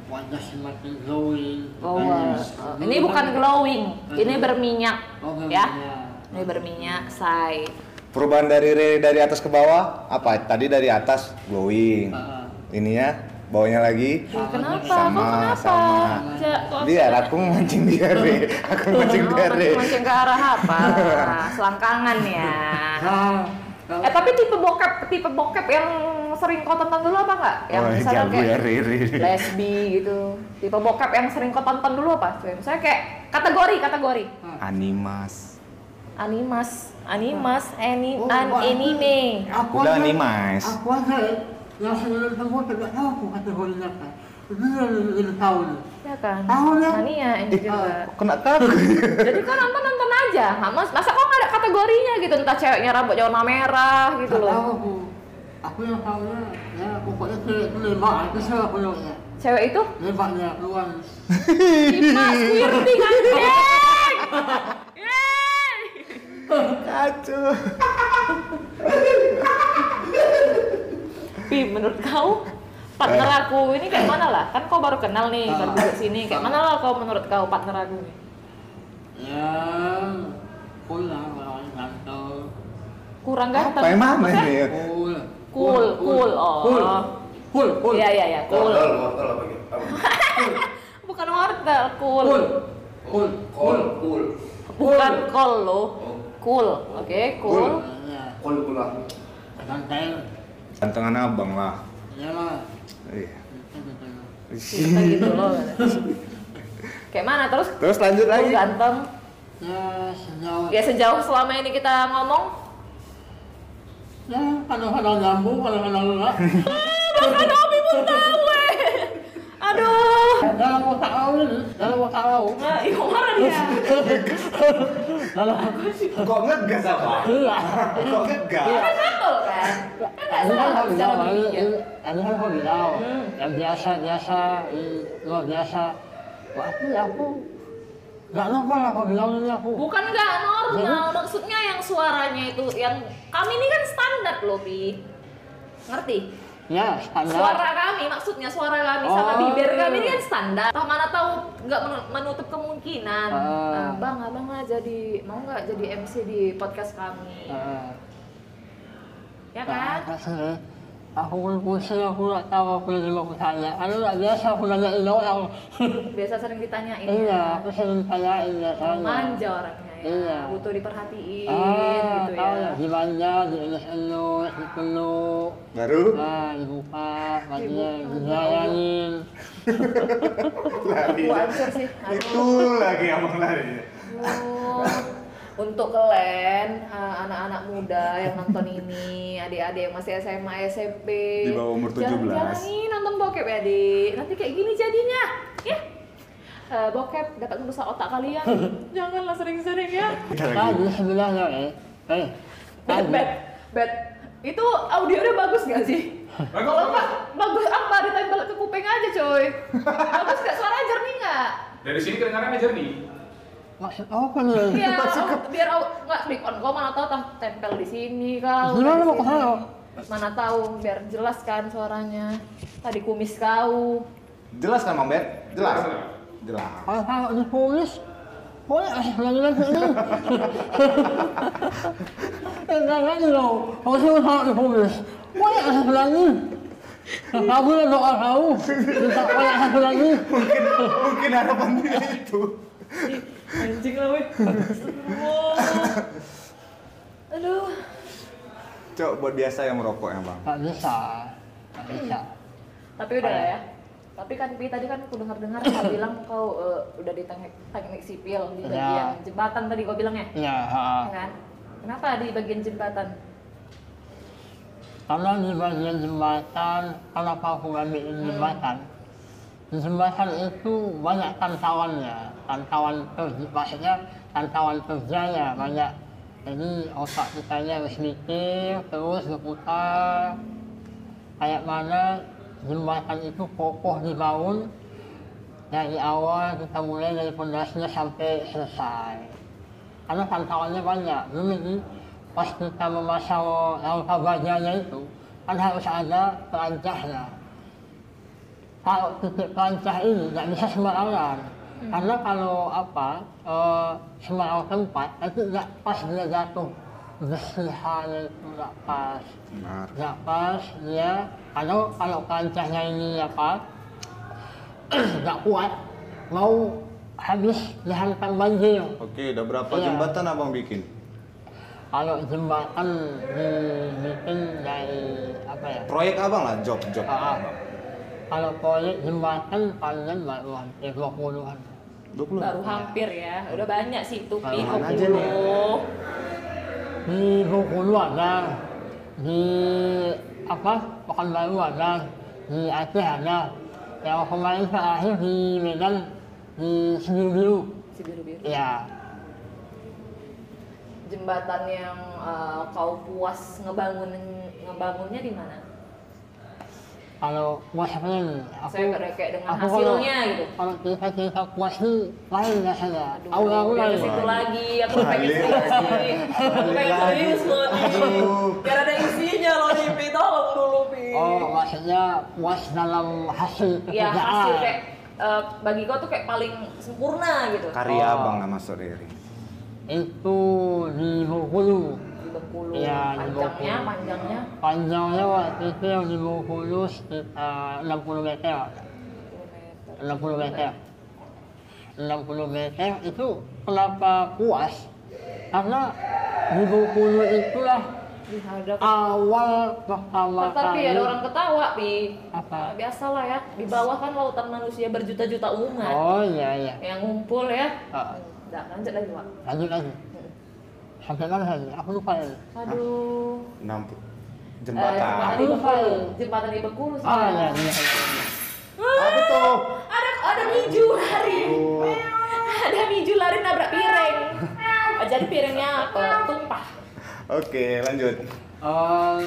wajah semakin glowing. Oh, uh, ini bukan kan- glowing, ini berminyak, Oh, ya. berminyak. Ini berminyak, say. Perubahan dari dari atas ke bawah apa? Tadi dari atas glowing. Ah, Ininya bawahnya lagi. Kenapa? Sama, Kok kenapa? sama. Kok Biar bisa- aku mancing dia, Re. Aku mancing Oh, dia, Re. mancing ke arah apa? Selangkangan ya. Eh tapi tipe bokep, tipe bokep yang sering kau tonton dulu apa enggak? Yang Oh, misalnya jago ya, kayak Riri. lesbi gitu. Tipe bokep yang sering kau tonton dulu apa? Misalnya kayak kategori, kategori. Animas. Animas, animas, ani, Oh, an, aku- anime. Aku Udah aja- nih, Mas. Aku aja ya, yang sebelum semua tidak tahu aku kategorinya apa. Ini yang ini tahu nih. Ya kan? Tahu ya? Mania ini juga. Kena takut. Jadi kau nonton nonton aja, mas, masa ada kategorinya gitu, entah ceweknya rambut warna merah gitu tahu loh. aku. aku yang tahunya ya pokoknya cewek itu nembak itu aku tahunya Cewek itu? nembaknya keluar Wirdi gandeng! Yeay! Kacau. Pi, menurut kau partner aku ini kayak mana lah? Kan kau baru kenal nih, baru duduk sini. Kayak mana lah kau menurut kau partner aku ya cool lah ganteng Kurang ganteng. Apa mana Maksudnya? nih? cool Cool, cool, oh. cool cool cool Iya, iya, iya, cool. Wortel, wortel apa gitu? Bukan wortel, cool. cool cool Kol, kul. Bukan kol lo. Oh. Cool, oke, cool. ya Kol pula. ganteng Gantengan abang lah. ya lah Iya. Kita gitu loh. Kayak mana terus? Terus lanjut Cool, lagi. ganteng. Ya sejauh Ya sejauh selama ini kita ngomong, ya kadang-kadang nyambung kadang-kadang enggak bahkan Obi pun tahu eh. Aduh. dalam otak kau ini dalam otak kau Nah, iya marah dia. dalam Kok ngegas apa? iya Kok ngegas? Kan betul kan? Kan nggak kan salah ini kan bilang Hmm. yang biasa biasa luar biasa wah aku ya aku nggak normal lah kau bilang ini aku Bukan nggak normal, maksudnya yang suaranya itu yang kami ini kan standar loh, Pi. Ngerti? ya standar Suara kami, maksudnya suara kami sama Oh. bibir kami ini kan standar. Tak mana tahu nggak menu- menutup kemungkinan. Ah. Nah, bang, abang lah jadi mau nggak jadi MC di podcast kami, Eh, ya kan? terus, aku pun pusing aku nggak tahu aku lagi mau bertanya aku nggak biasa aku nanyain orang Biasa sering ditanyain. iya aku sering tanyain ya manja orangnya ya, Iya. butuh diperhatiin ah gitu tahu ya. ya dimanja dielus-elus dipeluk Baru? nah dibuka Dibuka, dilayangin Lari. Itu lagi abang lari. Untuk kalian uh, anak-anak muda yang nonton ini, adik-adik yang masih SMA, SMP, Di bawah umur 17. jangan nonton bokep ya, Adik. Nanti kayak gini jadinya. Ya. Eh, bokep dapat merusak otak kalian. Janganlah sering-sering ya. Eh eh Bad, bad, bad. Itu audionya bagus gak sih? Kalau enggak, bagus apa? Ditempel ke kuping aja, coy. Bagus gak? Suara jernih nggak? Dari sini kedengarannya jernih. Maksud apa nih Iya, biar au- nggak click on. Kau mana tahu tah tempel di sini kau. Gimana di mau sana? Mana tahu biar jelas kan suaranya. Tadi kumis kau. Jelas kan Bang Bet? Jelas. Jelas. kalau kalau ditulis boleh kasih lagi lagi ini enggak lagi loh kalau sih kalau ditulis boleh kasih lagi kamu yang doa kau minta boleh lagi Mungkin mungkin harapan dia itu. Anjing lah weh. Aduh. Cok buat biasa yang merokok ya Bang. nggak bisa nggak bisa Tapi udah lah ya. Tapi kan Pi tadi kan aku dengar-dengar kau bilang kau eh, udah di teknik, teknik sipil di Ya. bagian jembatan tadi kau bilang ya. iya ha. Ya kan? Kenapa di bagian jembatan? karena di bagian jembatan kenapa aku ngambilin jembatan di jembatan itu banyak pantauannya pantauan kerja maksudnya pantauan kerjanya banyak. Jadi otak kita ini harus mikir terus berputar. Kayak mana jembatan itu kokoh dibangun dari awal kita mulai dari pondasinya sampai selesai. Karena pantauannya banyak. Nih pas kita memasang rangka bajanya itu kan harus ada perancahnya kalau titik perancah ini nggak bisa sembarangan karena kalau apa eh, sembarang tempat nanti nggak pas dia jatuh bersihannya itu nggak pas nggak pas dia kalau kalau perancahnya ini apa nggak kuat mau habis dihantam banjir Oke, udah berapa Iya. jembatan Abang bikin? kalau jembatan dibikin dari apa ya Proyek Abang lah, job job. Ah, ah. Kalau proyek jembatan palingan baru hampir 20-an 20 Baru hampir ya. Udah banyak sih itu Pi. Baru aja nih. 20. di Bengkulu ada di apa Pekanbaru ada di Aceh ada yang kemarin terakhir di Medan di Sebiru Biru Si biru-biru. ya Jembatan yang eh, kau puas ngebangun ngebangunnya di mana? Kalau puas? Aku, Saya kayak dengan aku hasilnya kalau, gitu. Kalau cerita cerita puas sih lain rasanya. Aku aku situ lagi, aku pengen lagi. Aku pengen lagi. serius loh. Biar ada isinya loh Pi. Tolong dulu, Pi. Oh maksudnya puas dalam hasil Ya hasil kayak eh, bagi kau tuh kayak paling sempurna gitu. Karya Oh. abang lah Mas Riri. Itu di Bengkulu. Di Bengkulu. Iya, di panjangnya, Bengkulu. panjangnya Panjangnya waktu itu yang di Bengkulu sekitar 60 meter. 60 meter. 60 meter itu kenapa puas? Karena di Bengkulu itulah dihadap. awal pertama Tapi kali ada orang ketawa, Pi. apa? Biasalah ya, di bawah kan lautan manusia berjuta-juta umat Oh iya iya. yang ngumpul ya. Ah, Udah, lanjut lagi, Pak. lanjut lagi. Sampai mana tadi? Aku lupa ya. Aduh. 60 Eh, jembatan. jembatan di Bengkulu. Jembatan di Bengkulu. Ah iya iya. iya. Apa tuh? Ada ada miju lari. Oh. Ada miju lari nabrak piring. Ah, Jadi piringnya apa? Tumpah. Oke, lanjut. Eh,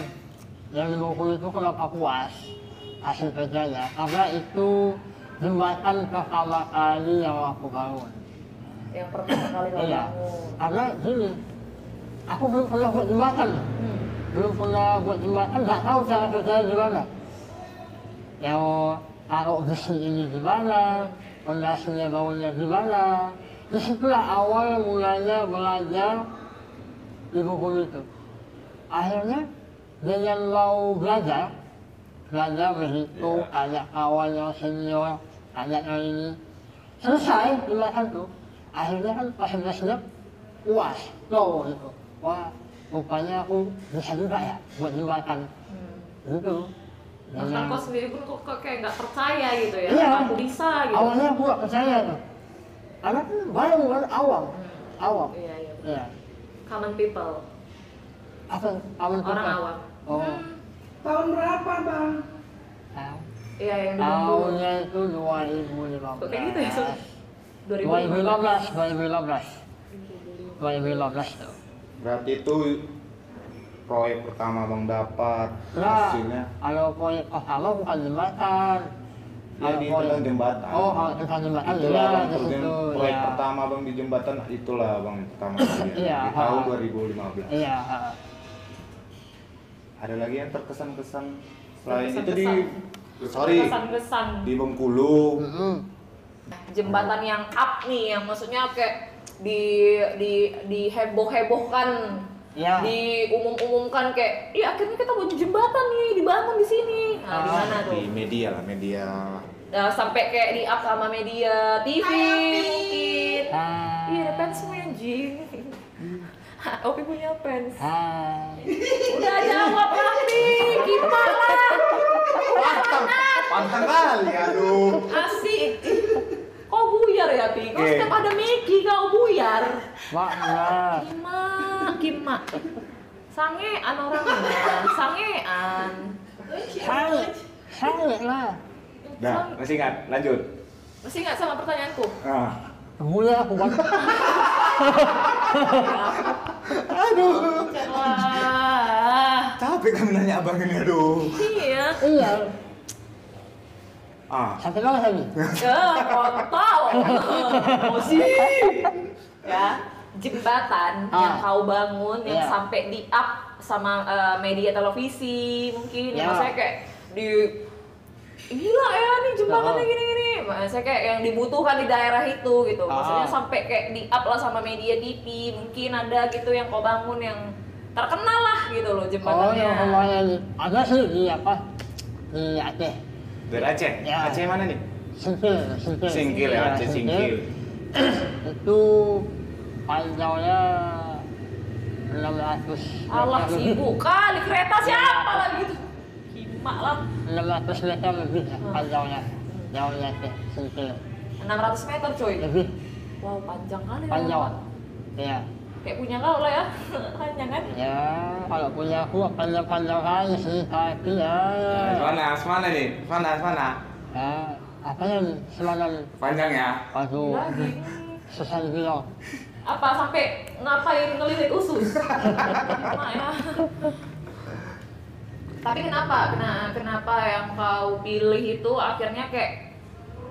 yang di Bengkulu itu kenapa puas hasil kerjanya? Karena itu jembatan pertama kali yang aku bangun. Yang pertama kali Iya. bangun. Karena gini, aku belum pernah buat jembatan. Hmm. Belum pernah buat jembatan, nggak tahu cara kerjanya gimana. Yang taruh besi ini gimana, pondasinya bangunnya gimana. Di situlah awal mulanya belajar di buku itu. Akhirnya dengan mau belajar, belajar begitu, kawan yang senior, yang ini, selesai jembatan tuh. Akhirnya kan pas puas, low gitu. Wah, rupanya aku bisa juga ya buat jembatan. Hmm. Gitu. Bahkan kau sendiri pun kok kok kayak nggak percaya gitu ya. Iya. Aku bisa gitu. Awalnya aku gak percaya tuh. Karena kan baru kan awam. Awam. Iya, iya. Iya. Common people. Apa? Awam Orang apa? awam. Oh. Tahun berapa bang? Iya, yang Bengkulu. Tahunnya itu 2015. Kok kayak gitu ya, Sun? 2015, 2015. 2015 tuh. Berarti itu proyek pertama Bang dapat Nah, hasilnya. kalau proyek pertama bukan jembatan. Ya Kalau di proyek- tentang jembatan. Oh, kalau tentang jembatan Itulah iya, bang, situ. proyek ya. pertama bang di jembatan itulah bang pertama kali ya, Iya, di tahun ha. 2015. Iya. Ada lagi yang terkesan-kesan selain itu di Terkesan-kesan. sorry Kesan-kesan. di Bengkulu. Mm-mm. Jembatan yang up nih, yang maksudnya kayak di di diheboh-hebohkan Iya. diumum-umumkan kayak, iya akhirnya kita buat jembatan nih dibangun di sini. Nah, di Ah, mana tuh? Di media lah media. Nah, sampai kayak di up sama media TV mungkin. Hai. Iya, ada fansmu anjing. Opi punya fans. Hai. Udah jawab nih, gimana lah. Pantang, pantang kali, aduh. Asik. Kau buyar ya, Pi? Kau setiap ada Meki kau buyar. Makna. Kima, kima. Sangean orangnya, sangean. Sange. Sange lah. Dah, masih ingat? Lanjut. Masih nggak sama pertanyaanku? Nah. Mulai aku kan. Aduh. Wah, Capek kami nanya abang ini, aduh. iya. Iya. Ah, Sampai mana tadi? Ya, kontol. Emosi. Ya, jembatan yang Ah. kau bangun yang Iya. sampai di up sama eh, media televisi mungkin. Iya. Maksudnya kayak di gila ya nih jembatannya Ah. gini-gini. Maksudnya kayak yang dibutuhkan di daerah itu gitu. Maksudnya Ah. sampai kayak di up lah sama media TV. Mungkin ada gitu yang kau bangun yang terkenal lah gitu loh Oh, jembatannya. yang kemarin ada sih di apa? Di Aceh. Dari Aceh. Ya. Aceh mana nih? Singkil, singkil. Singkil ya, Aceh Singkil. Itu panjangnya 600 Allah sibuk kali kereta siapa lagi tuh? Kimak lah. 600 meter lebih ya, Hmm. panjangnya. Jauhnya Aceh, Singkil. 600 meter coy. Lebih Wow panjang kali ya. panjang. Pak. Kayak punya kau lah ya. panjang kan? Ya, kalau punya aku panjang-panjang kali sih, tapi ya. Mana? Mana nih? Mana? Mana? Ya, apa yang semalam Panjang ya? Lagi. susah dibilang. Apa sampai ngapain ngelilit usus? Mak ya. Tapi kenapa? Kena, kenapa yang kau pilih itu akhirnya kayak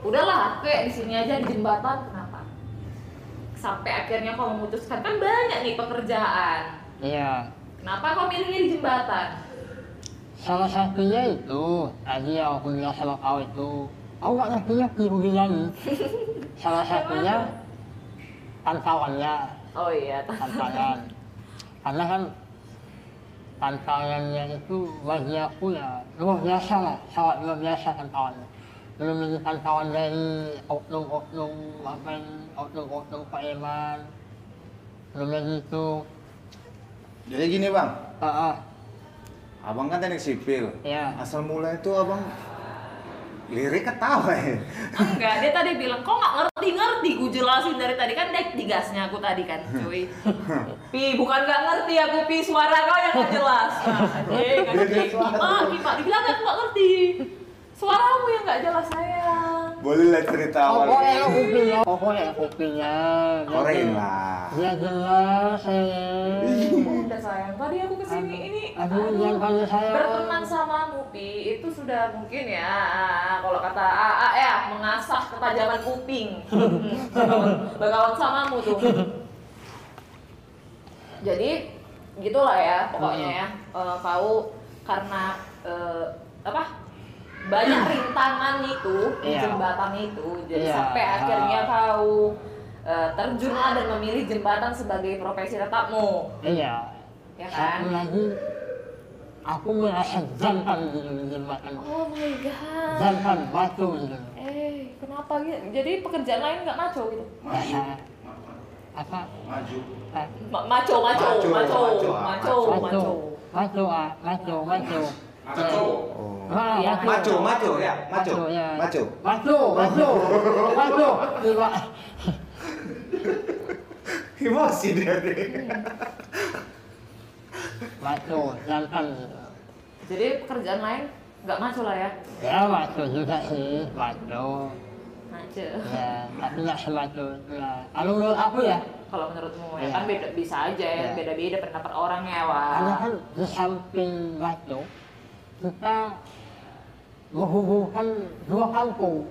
udahlah kayak di sini aja di jembatan kenapa? Sampai akhirnya kau memutuskan kan banyak nih pekerjaan. Iya. Kenapa kau milihnya di jembatan? Salah satunya itu tadi yang aku bilang sama kau itu, aku nggak ngerti ngerti hubungannya. Salah satunya pantauannya, Oh iya, tantangan. Karena kan tantangannya itu bagi aku ya luar biasa lah, sangat luar biasa tantangannya. Belum lagi pantauan dari oknum-oknum apa oknum-oknum Pak Eman. Belum lagi itu, Jadi gini bang, ah, ah, abang kan teknik sipil. ya. Asal mula itu abang lirik ketawa ya. enggak. Dia tadi bilang kok nggak ngerti-ngerti. Gue jelasin dari tadi kan naik digasnya aku tadi kan, cuy. Pi, bukan nggak ngerti aku Pi suara kau yang nggak jelas. Anjing, anjing. Ah, Pi, dibilang aku nggak ngerti. Yang nggak jelas sayang. Boleh lah cerita awal. Pokoknya kupingnya, pokoknya kupingnya. Korein lah. Ya jelas sayang. Udah sayang, tadi aku ke sini ini Aduh, jangan panggil saya. berteman sama Mupi itu sudah mungkin ya kalau kata AA ya mengasah ketajaman kuping bakawan samamu tuh jadi gitulah ya pokoknya ya Eh, kau karena eh, apa banyak rintangan itu Iya. jembatan itu jadi Iya. sampai akhirnya kau eh, terjunlah dan memilih jembatan sebagai profesi tetapmu Iya. ya kan Satu lagi, aku merasa jantan di jembatan. oh my god Jantan batu gitu. Eh, kenapa gitu? Jadi pekerjaan lain nggak maco gitu? Rasa apa? Maju. Ah, Ma- maco, maco, Maco, maco, maco, maco, Maco, maco. maco, maco, maco. Maco. Oh. Ah, Iya. Maco, maco ya, maco. ya. Maco. Maco, maco, maco. Iya. Emosi dia deh. Maco, jantan. Jadi pekerjaan lain nggak maco lah ya? Ya maco juga sih, maco. Maco. Ya, tapi nggak semaco. Kalau menurut aku ya, Kalau menurutmu ya Iya. kan beda bisa aja ya, Iya. beda-beda pendapat orangnya karena wah. kan di samping maco, kita menghubungkan dua kampung.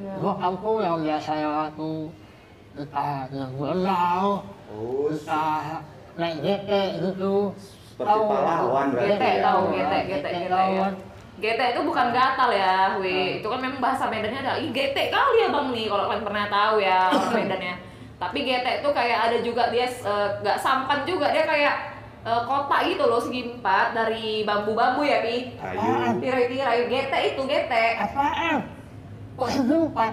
Iya. Dua kampung yang biasanya aku entah yang berenang, Oh, entah naik GT gitu. Seperti Tahu, pahlawan berarti Gete ya. tahu, ya. gete, gete, Gete gete ya. Gete itu bukan gatal ya, Hmm. we. Itu kan memang bahasa Medannya ada. Ih, gete kali ya bang nih, kalau kalian pernah tahu ya Medannya. Tapi gete itu kayak ada juga dia nggak sampan juga, dia kayak eh, kotak gitu loh segi empat dari bambu-bambu ya pi. Ayo. Tirai-tirai gete itu gete. Apaan? Kok sejumpah?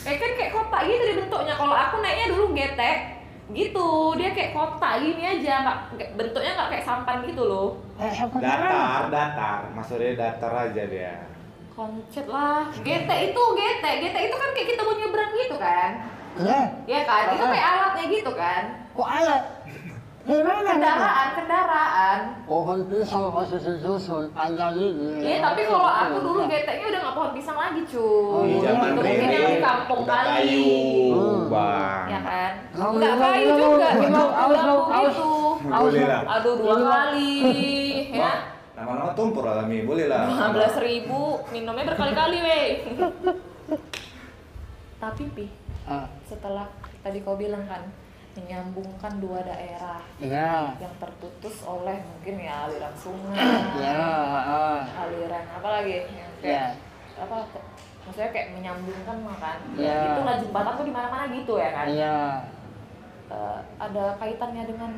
Kayak kan kayak kotak gitu dia bentuknya. Kalau aku naiknya dulu gete gitu dia kayak kotak gini aja nggak bentuknya nggak kayak sampan gitu loh Eh, Datar, datar. Maksudnya datar aja dia. Koncet lah. Gete itu gete. Gete itu kan kayak kita mau nyebrang gitu kan. Iya. Iya kan? Itu kayak alatnya gitu kan. Kok ada? Kendaraan, kendaraan. Pohon pisang kok susun-susun panjang ini. Iya, tapi kalau aku dulu getenya udah nggak pohon pisang lagi, Oh, cuy. Di iya. zaman Itu mungkin yang di kampung kali. kayu, Hmm. bang. Ya kan? Enggak bilang, kayu juga, di bambu gitu. Boleh lah. Aduh, dua kali. ya. Nama-nama tumpur alami, boleh lah. 15 ribu, minumnya berkali-kali, weh. Tapi, Pi, Ah, setelah tadi kau bilang kan menyambungkan dua daerah Iya. yang terputus oleh mungkin ya aliran sungai, Iya. ah. aliran apa lagi yang kayak apa ke- maksudnya kayak menyambungkan makan. Iya. Itu lah jembatan tuh di mana-mana gitu ya kan. Iya. Eh, ada kaitannya dengan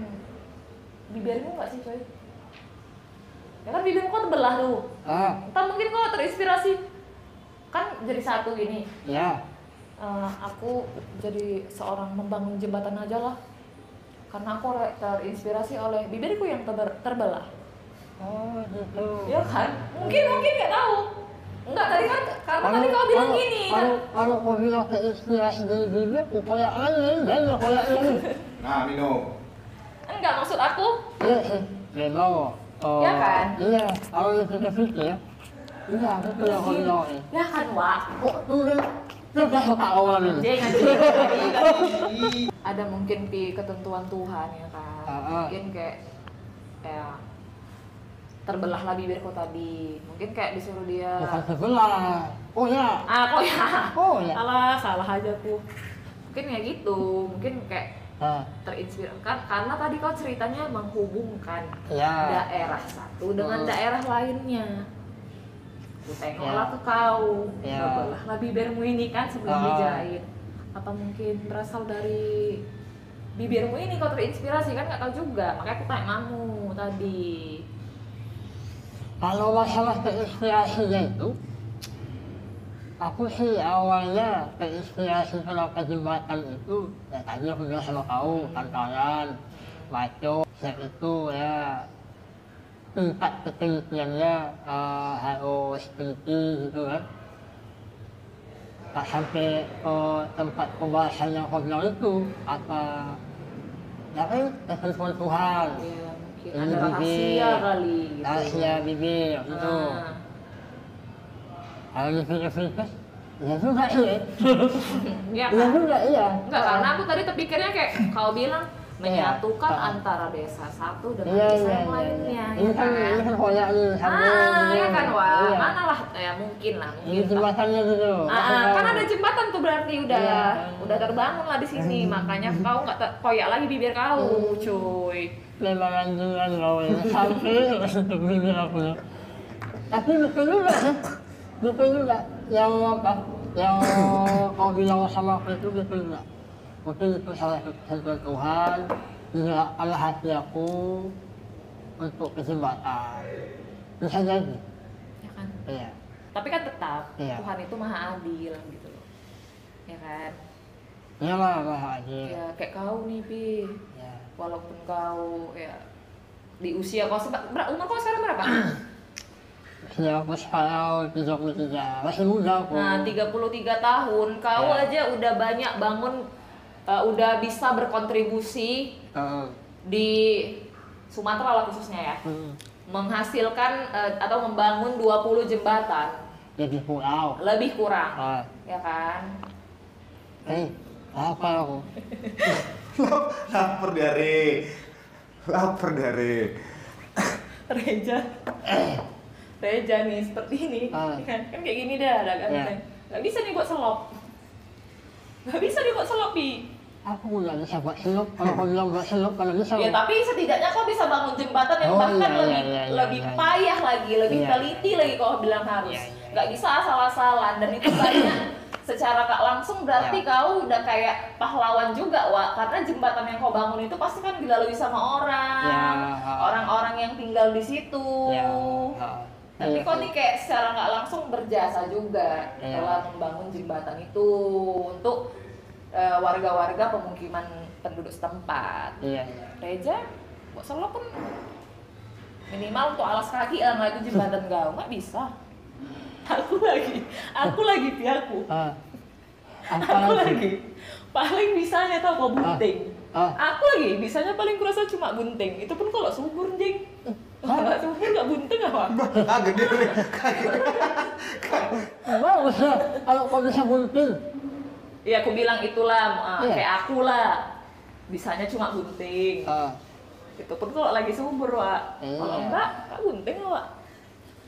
bibirmu nggak sih coy? Ya kan bibirmu kok terbelah tuh. Ah, Entah mungkin kok terinspirasi kan jadi satu gini. iya. Eh, aku jadi seorang membangun jembatan aja lah karena aku terinspirasi oleh bibirku yang terber- terbelah Oh, gitu. ya kan mungkin mungkin nggak tahu enggak tadi kan karena tadi kau bilang kalau- gini kan Kalau kalau kau bilang keinspirasi dari bibir, aku kayak angin, dan kayak ini. Nah, minum. enggak maksud aku Iya. Oh, Iya kan? Iya. Kalau dipikir-pikir, iya betul yang kau bilang ya kan wak ketahuan ada mungkin pi ketentuan Tuhan ya kan mungkin kayak ya terbelahlah bibir kau tadi mungkin kayak disuruh dia bukan sebelah oh ya. Ah kok ya. Oh ya. Salah salah aja tuh mungkin ya gitu. Mungkin kayak Ah, terinspirasi. Karena tadi kau ceritanya menghubungkan ya. daerah satu dengan daerah lainnya. Aku tengoklah Ya. ke kau Ya. Berbelahlah bibirmu ini kan sebelum Ah. dijahit apa mungkin berasal dari bibirmu ini kau terinspirasi kan nggak tahu juga makanya aku tanya kamu tadi kalau masalah keinspirasinya itu aku sih awalnya keinspirasi kenapa jembatan itu ya tadi aku bilang sama kau kantoran maco set itu ya tingkat ketelitiannya eh, harus teliti gitu kan tak sampai ke tempat pembahasan yang kau bilang itu apa ya kan ketentuan Tuhan. Ya mungkin ada rahasia kali gitu. rahasia bibir itu. Ah. kalau dipikir-pikir ya juga sih ya ya kan juga iya. Enggak, karena aku tadi terpikirnya kayak kau bilang menyatukan Ah. antara desa satu dengan iya desa iya yang iya lainnya ini ya kan ini kan koyak nih Ah, ya gitu. kan wah, Iya. mana lah ya mungkin lah ini mungkin. jembatannya gitu Ah, ah, kan ada jembatan tuh berarti udah Iya. udah terbangun lah di sini, makanya kau nggak koyak lagi bibir kau, cuy. memang anjingan kau ini sampai bibir aku tapi betul juga betul juga yang apa yang kau bilang sama aku itu betul juga mungkin itu salah satu sentuhan Tuhan digerakkanlah hati aku untuk kesempatan bisa jadi Ya kan? iya Tapi kan tetap Iya. Tuhan itu maha adil gitu loh. Ya kan? iya lah lah aja Ya kayak kau nih, Pi. ya Walaupun kau ya di usia kau seba- ber- umur kau sekarang berapa? Usia aku sekarang 33 masih muda aku Nah, 33 tahun, kau Ya. aja udah banyak bangun uh, udah bisa berkontribusi Heeh. di Sumatera lah khususnya ya. Hmm. Menghasilkan uh, atau membangun 20 jembatan jadi pulau lebih kurang, ah ya kan? eh apa aku Lapar dari. Lapar dari. Reja. Reja nih seperti ini, Ah. kan? Kan kayak gini dah, ada kan? Ya. Gak bisa nih buat selop. Gak bisa nih buat selop, Pi. aku nggak bisa buat selop kalau kau bilang buat selop kalau bisa Ya tapi setidaknya kau bisa bangun jembatan yang Oh, bahkan iya, lebih iya, iya, lebih iya. payah lagi, lebih Iya. teliti lagi kau bilang harus. Iya, iya, Gak bisa asal-asalan dan itu banyak secara kak langsung berarti Iya. kau udah kayak pahlawan juga Wak karena jembatan yang kau bangun itu pasti kan dilalui sama orang Iya. orang-orang yang tinggal di situ ya tapi Iya kau nih kayak secara nggak langsung berjasa juga Iya. dalam membangun jembatan itu untuk eh, warga-warga pemukiman penduduk setempat iya Reja, buat solo pun minimal untuk alas kaki nggak itu jembatan kau nggak bisa. Aku lagi, aku lagi pi aku, ah aku lagi lagi. Paling bisanya tau kok bunting. ah Aku lagi bisanya paling kurasa cuma bunting. Itu pun kalau subur jeng. Kalau subur nggak bunting apa? Kaget dia. Kaget. kalau kau bisa gunting Iya aku bilang itulah ah, Iya. kayak aku lah. Bisanya cuma bunting. ah Itu pun kalau lagi subur wa. Kalau Iya. enggak, nggak bunting wa.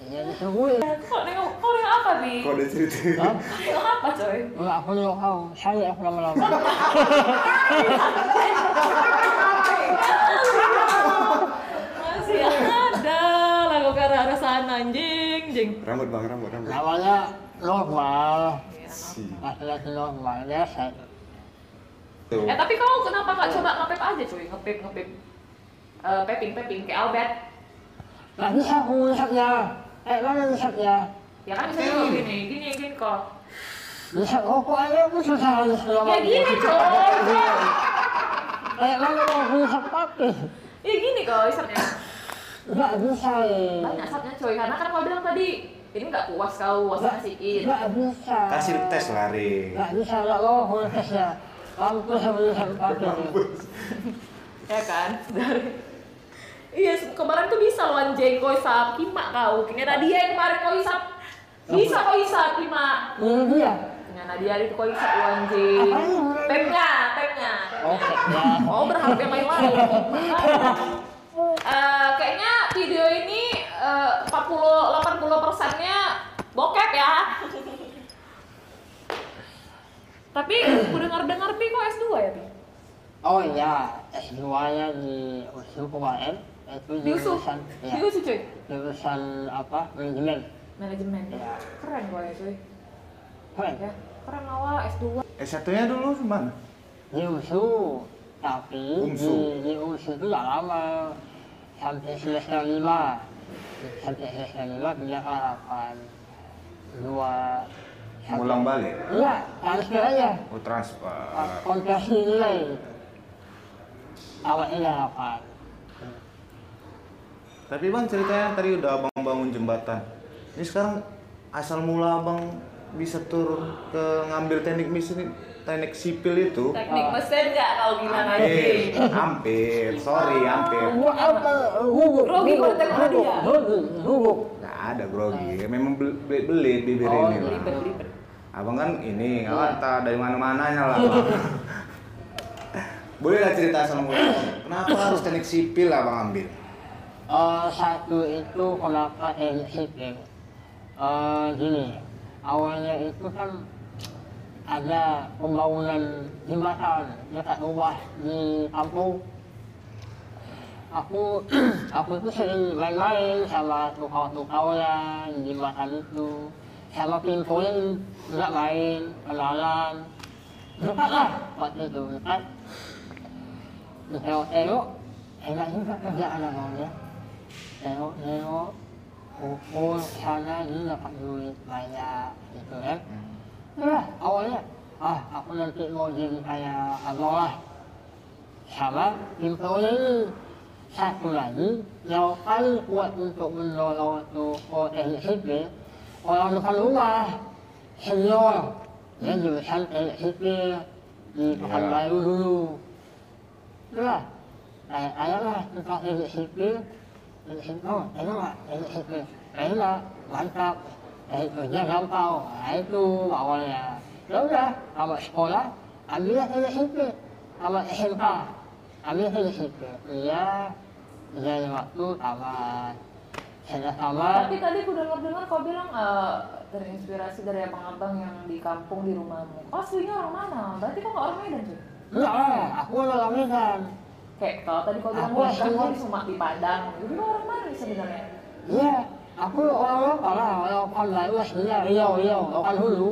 iya disebut Kok nengok, kok nengok apa bi? Kok ada cerita? Nengok apa coy? Enggak, aku nengok kau saya aku lama-lama Masih ada lah kok ke arah sana anjing, jing. Rambut bang, rambut, rambut. namanya normal Laki-laki normal biasa Tuh. Eh tapi kau kenapa nggak coba ngepep aja cuy, ngepep ngepep. Eh, peping peping kayak Albert. nggak bisa aku lihatnya eh mana lihatnya Ya kan bisa juga gini, gini gini kok. bisa rokok aja aku susah harus Ya gini coy. eh mana mau aku lihat pakai Ya gini kok isapnya. nggak bisa eh. Banyak asapnya coy, karena kan kau bilang tadi ini nggak puas kau, puasnya sedikit. nggak bisa Kasih tes lari. nggak bisa nggak mau aku tesnya kampus harus pakai Ya kan? Dari Iya, kemarin tuh bisa loh anjing kau isap kimak kau. Kini Nadia yang kemarin kau isap. Bisa kau isap kimak. ini dia Punya Nadia itu kau isap lo anjing. Apaan? Pepnya, pepnya. oke ya Oh berharap yang lain lain. Eh, Eh, 40 80 persennya bokep ya tapi aku dengar-dengar Bi kok S2 ya Bi? Oh iya, S2 nya di USU kemarin itu di USU? Ya, di USU cuy? Jurusan apa? Manajemen Manajemen ya. Keren gue ya cuy Keren? Ya, keren awal S2 S1 nya dulu mana? Di USU Tapi di, di USU itu gak lama Sampai semester 5 sejak harapan dua Mulang balik? Iya, transfer aja. Ya. Oh, transfer. Konversi nilai. Awalnya harapan. Tapi bang ceritanya tadi udah abang bangun jembatan. Ini sekarang asal mula abang bisa turun ke ngambil teknik mesin teknik sipil itu. Teknik mesin nggak kau bilang Hampir, anjing? hampir, sorry hampir. gua apa guguk Grogi guguk dia. Nggak ada grogi, memang bel- bel- belit bibir Oh, ini. Belibet. Abang kan ini, nggak kata dari mana-mananya lah. Bang. Boleh lah cerita asal mula. Kenapa harus teknik sipil abang ambil? Eh, satu itu kenapa teknik sipil Eh, gini awalnya itu kan ada, pembangunan jembatan dekat rumah di kampung aku aku itu sering main-main sama tukang-tukangnya di jembatan itu. Sama pinpoin nggak main kenalan dekat lah waktu itu, dekat. Tengok-tengok enak juga kerjaan abangnya tengok-tengok ukur sana, ini dapat duit banyak, gitu kan. ya ya awalnya ah aku nanti mau jadi kayak Allah sama employee satu lagi yang paling kuat untuk mendorong itu potensi sipil orang depan rumah senior dia jurusan teknik sipil di Pekan Baru dulu ya saya saya lah tentang teknik sipil teknik sipil oh enak teknik sipil enak mantap kerja gampang, nah itu awalnya ya udah, sama sekolah teknik sipil sama SMK ambil sipil iya jadi waktu tamat sudah tamat Tapi tadi aku dengar-dengar kau bilang eh, terinspirasi dari abang-abang yang di kampung di rumahmu. Kau aslinya orang mana? Berarti kau nggak orang Medan cuy? enggak aku orang Medan Kayak kau tadi kau bilang Aku aslinya- di Sumak di Padang. Kau orang mana sebenarnya? Iya, aku orang lokal lah, orang lokal Bayu aslinya Riau, Riau, lokal Hulu.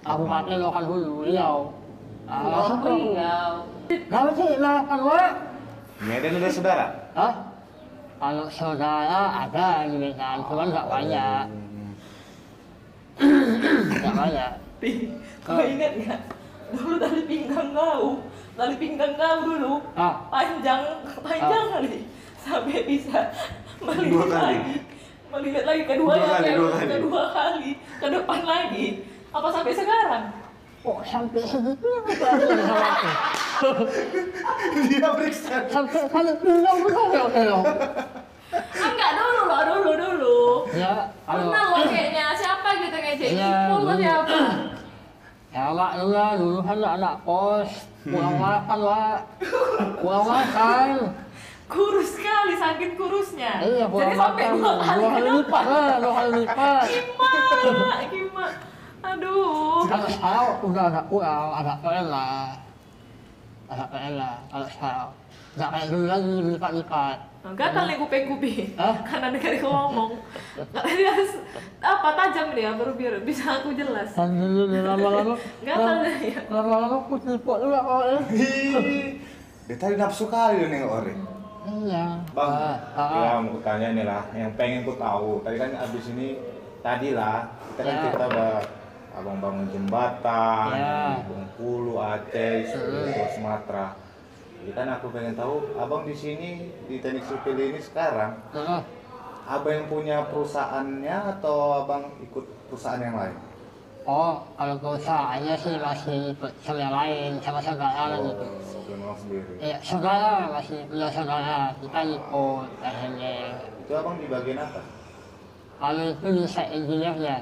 Kabupaten lokal Hulu, Riau. Ah, tuh. Riau. Kenapa sih makan wa? Medan udah saudara? Hah? Kalau saudara ada di Medan, cuman nggak banyak, nggak banyak. Kau ingat nggak? Dulu tali pinggang kau, tali pinggang kau dulu Ah, panjang panjang kali sampai bisa kali. lagi, melihat lagi kedua Dua kali, yang dua kali. kedua kali ke depan lagi. Apa sampai sekarang? kok sampai ya? Dia periksa. Sampai pinggang betul ya, tengok. Enggak dulu loh, dulu dulu. Ya, kalau Pernah loh kayaknya siapa gitu ngejek Ipul dulu. siapa? Ya mak dulu lah, dulu kan anak kos, kurang makan wak, kurang makan. Kurus sekali, sakit kurusnya. Iya, Jadi sampai dua kali dua kali lipat lah, dua kali lipat. Gimana? Gimana? Aduh. Kalau sekarang udah agak kurang, agak keren lah. Agak keren lah, kalau sekarang. Nggak kayak dulu lagi, lipat-lipat. Gatal nih kuping kuping. Hah? Karena dengar kau ngomong. Dia apa tajam dia baru biar bisa aku jelas. Nih, lama-lama, ya. lama-lama aku kok ya. Ih, Dia tadi nafsu kali nengok Ori. Iya. Bang, ya mau tanya nih lah, yang pengen ku tahu. Tadi kan abis ini, tadi lah, kita kan Ya. kita udah abang bangun jembatan, Ya. di Bengkulu, Aceh, Sulawesi, Sumatera. Jadi kan aku pengen tahu, abang di sini di teknik sipil ini sekarang, abang yang punya perusahaannya atau abang ikut perusahaan yang lain? Oh, kalau perusahaannya sih masih ikut sama yang lain, sama saudara. Oh, sendiri. Iya, saudara masih punya saudara, kita ikut akhirnya. Itu abang di bagian apa? Kalau itu di site engineer-nya,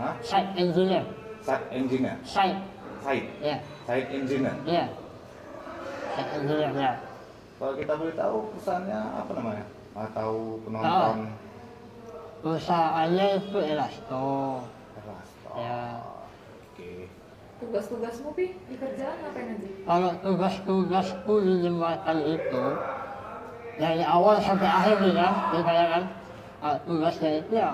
Hah? site engineer, Site engineer, site, site, ya, site engineer. iya, site engineer-nya. Kalau kita boleh tahu perusahaannya apa namanya? Atau penonton? Perusahaannya itu Elasto, Ya. Tugas-tugasmu pi? Di kerjaan ngapain aja? Kalau tugas-tugasku di jembatan itu dari awal sampai akhir ya, misalnya kan uh, tugasnya itu ya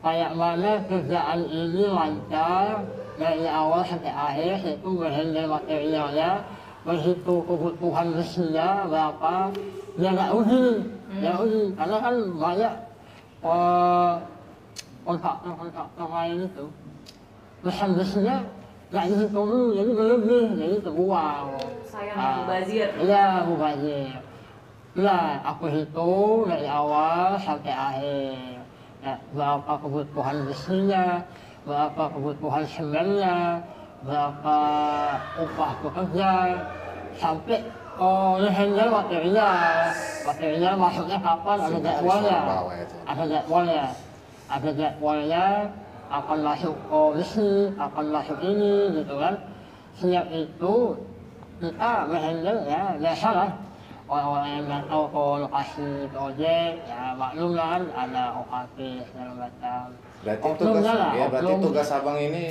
kayak mana kerjaan ini lancar dari awal sampai akhir itu berhandle materialnya berhitung kebutuhan besinya berapa ya nggak uji nggak uji karena kan banyak uh, kontraktor-kontraktor lain itu pesan besinya nggak dihitung dulu jadi berlebih jadi terbuang Sayang Ah, mubazir. iya mubazir Nah, aku hitung dari awal sampai akhir. Ya, berapa kebutuhan besinya, berapa kebutuhan semennya, berapa upah pekerja, sampai oh handle material. Material masuknya kapan, ada jadwalnya. Ada jadwalnya. Ada jadwalnya, akan masuk oh besi, akan masuk ini, gitu kan. Siap itu, kita menghandle ya biasa lah orang-orang yang tahu ke lokasi ojek ya maklum lah kan ada OKP segala macam Berarti Oknum tugas lah, ya berarti tugas abang ini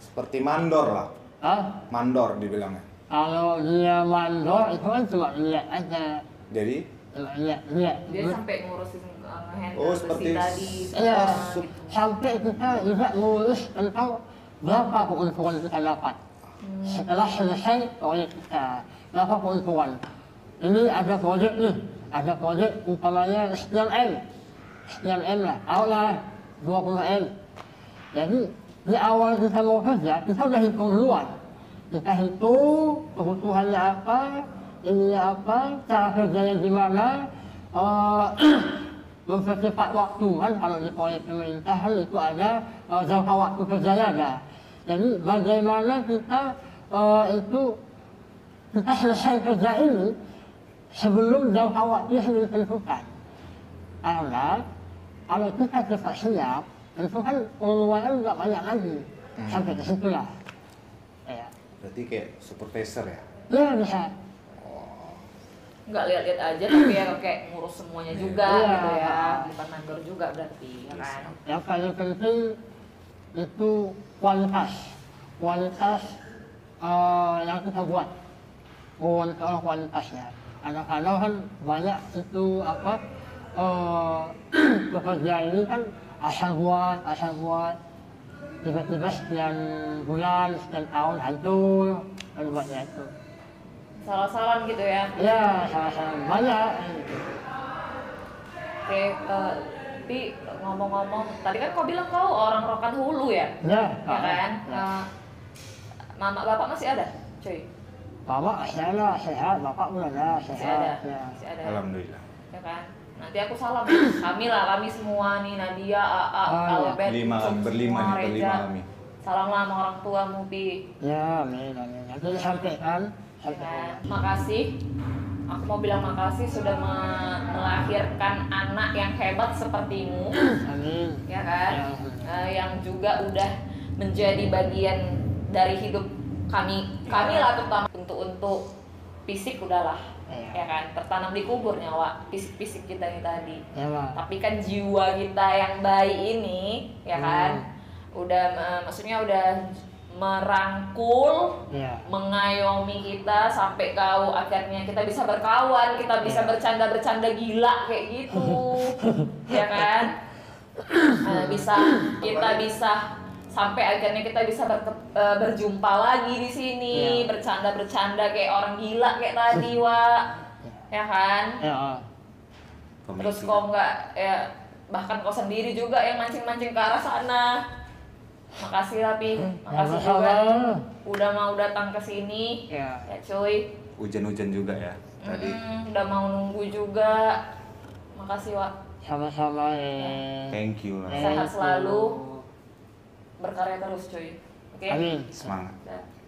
seperti mandor lah. Hah? Mandor dibilangnya. kalau dia mandor itu kan cuma lihat aja Jadi cuma lihat lihat Dia sampai ngurusin uh, Oh, seperti tadi. Iya, gitu. sampai kita juga ngurus tentang berapa keuntungan kita dapat. Setelah selesai proyek kita berapa keuntungan? Ini ada proyek nih ada proyek umpamanya sekian M. Sekian M lah awalnya 20 M. Jadi di awal kita mau kerja kita udah hitung duluan. Kita hitung kebutuhannya apa ininya apa cara kerjanya gimana eh, mempercepat waktu kan kalau di proyek pemerintah kan itu ada uh, jangka waktu kerjanya ada. Jadi bagaimana kita uh, itu kita selesai kerja ini sebelum jangka waktu yang ditentukan. Karena kalau kita cepat siap, itu kan pengeluaran nggak banyak lagi sampai ke situ lah. Ya, berarti kayak supervisor ya. ya bisa. Nggak lihat-lihat aja tapi ya kayak ngurus semuanya juga Iya. gitu ya bukan mandor juga berarti ya kan Yang paling penting itu kualitas, kualitas eh, yang kita buat, soal kualitasnya. Kadang-kadang kan banyak itu apa eh, bekerja ini kan asal buat, asal buat, tiba-tiba sekian bulan, sekian tahun hancur, kan buatnya itu. Salah-salah gitu ya Ya, salah-salah banyak. oke eh, tapi ngomong-ngomong tadi kan kau bilang kau orang rokan hulu ya Ya, ya kan ya. Eh, mama bapak masih ada cuy Bapak sehat, sehat, bapak pun ada, masih sehat. ada Ya. masih ada Alhamdulillah. ya kan nanti aku salam kami lah kami semua nih Nadia AA iya. Albert Lima berlima nih berlima kami. salam lah sama orang tua Mubi Ya, amin, amin. Nanti disampaikan. Ya, makasih. Aku mau bilang makasih sudah me- melahirkan anak yang hebat sepertimu, Amin. ya kan? Ya. Eh, yang juga udah menjadi bagian dari hidup kami, kami lah terutama untuk untuk fisik udahlah, Iya. ya kan? Tertanam di kubur nyawa fisik-fisik kita ini tadi. Ya. Tapi kan jiwa kita yang baik ini, ya kan? Udah eh, maksudnya udah merangkul Ya. mengayomi kita sampai kau akhirnya kita bisa berkawan, kita bisa bercanda-bercanda gila kayak gitu, ya kan? Eh, bisa kita bisa sampai akhirnya kita bisa berke- eh, berjumpa lagi di sini, Iya. bercanda-bercanda kayak orang gila kayak tadi, ya kan? Ya, Pak. Terus kau nggak ya bahkan kau sendiri juga yang mancing-mancing ke arah sana. Makasih lah Pi, makasih juga udah mau datang ke sini. Ya. Ya cuy, Hujan-hujan juga ya tadi. Mm, udah mau nunggu juga. Makasih Wak, Sama-sama ya. Thank you lah. Sehat selalu. berkarya terus cuy. Oke. Amin. Semangat. Dah.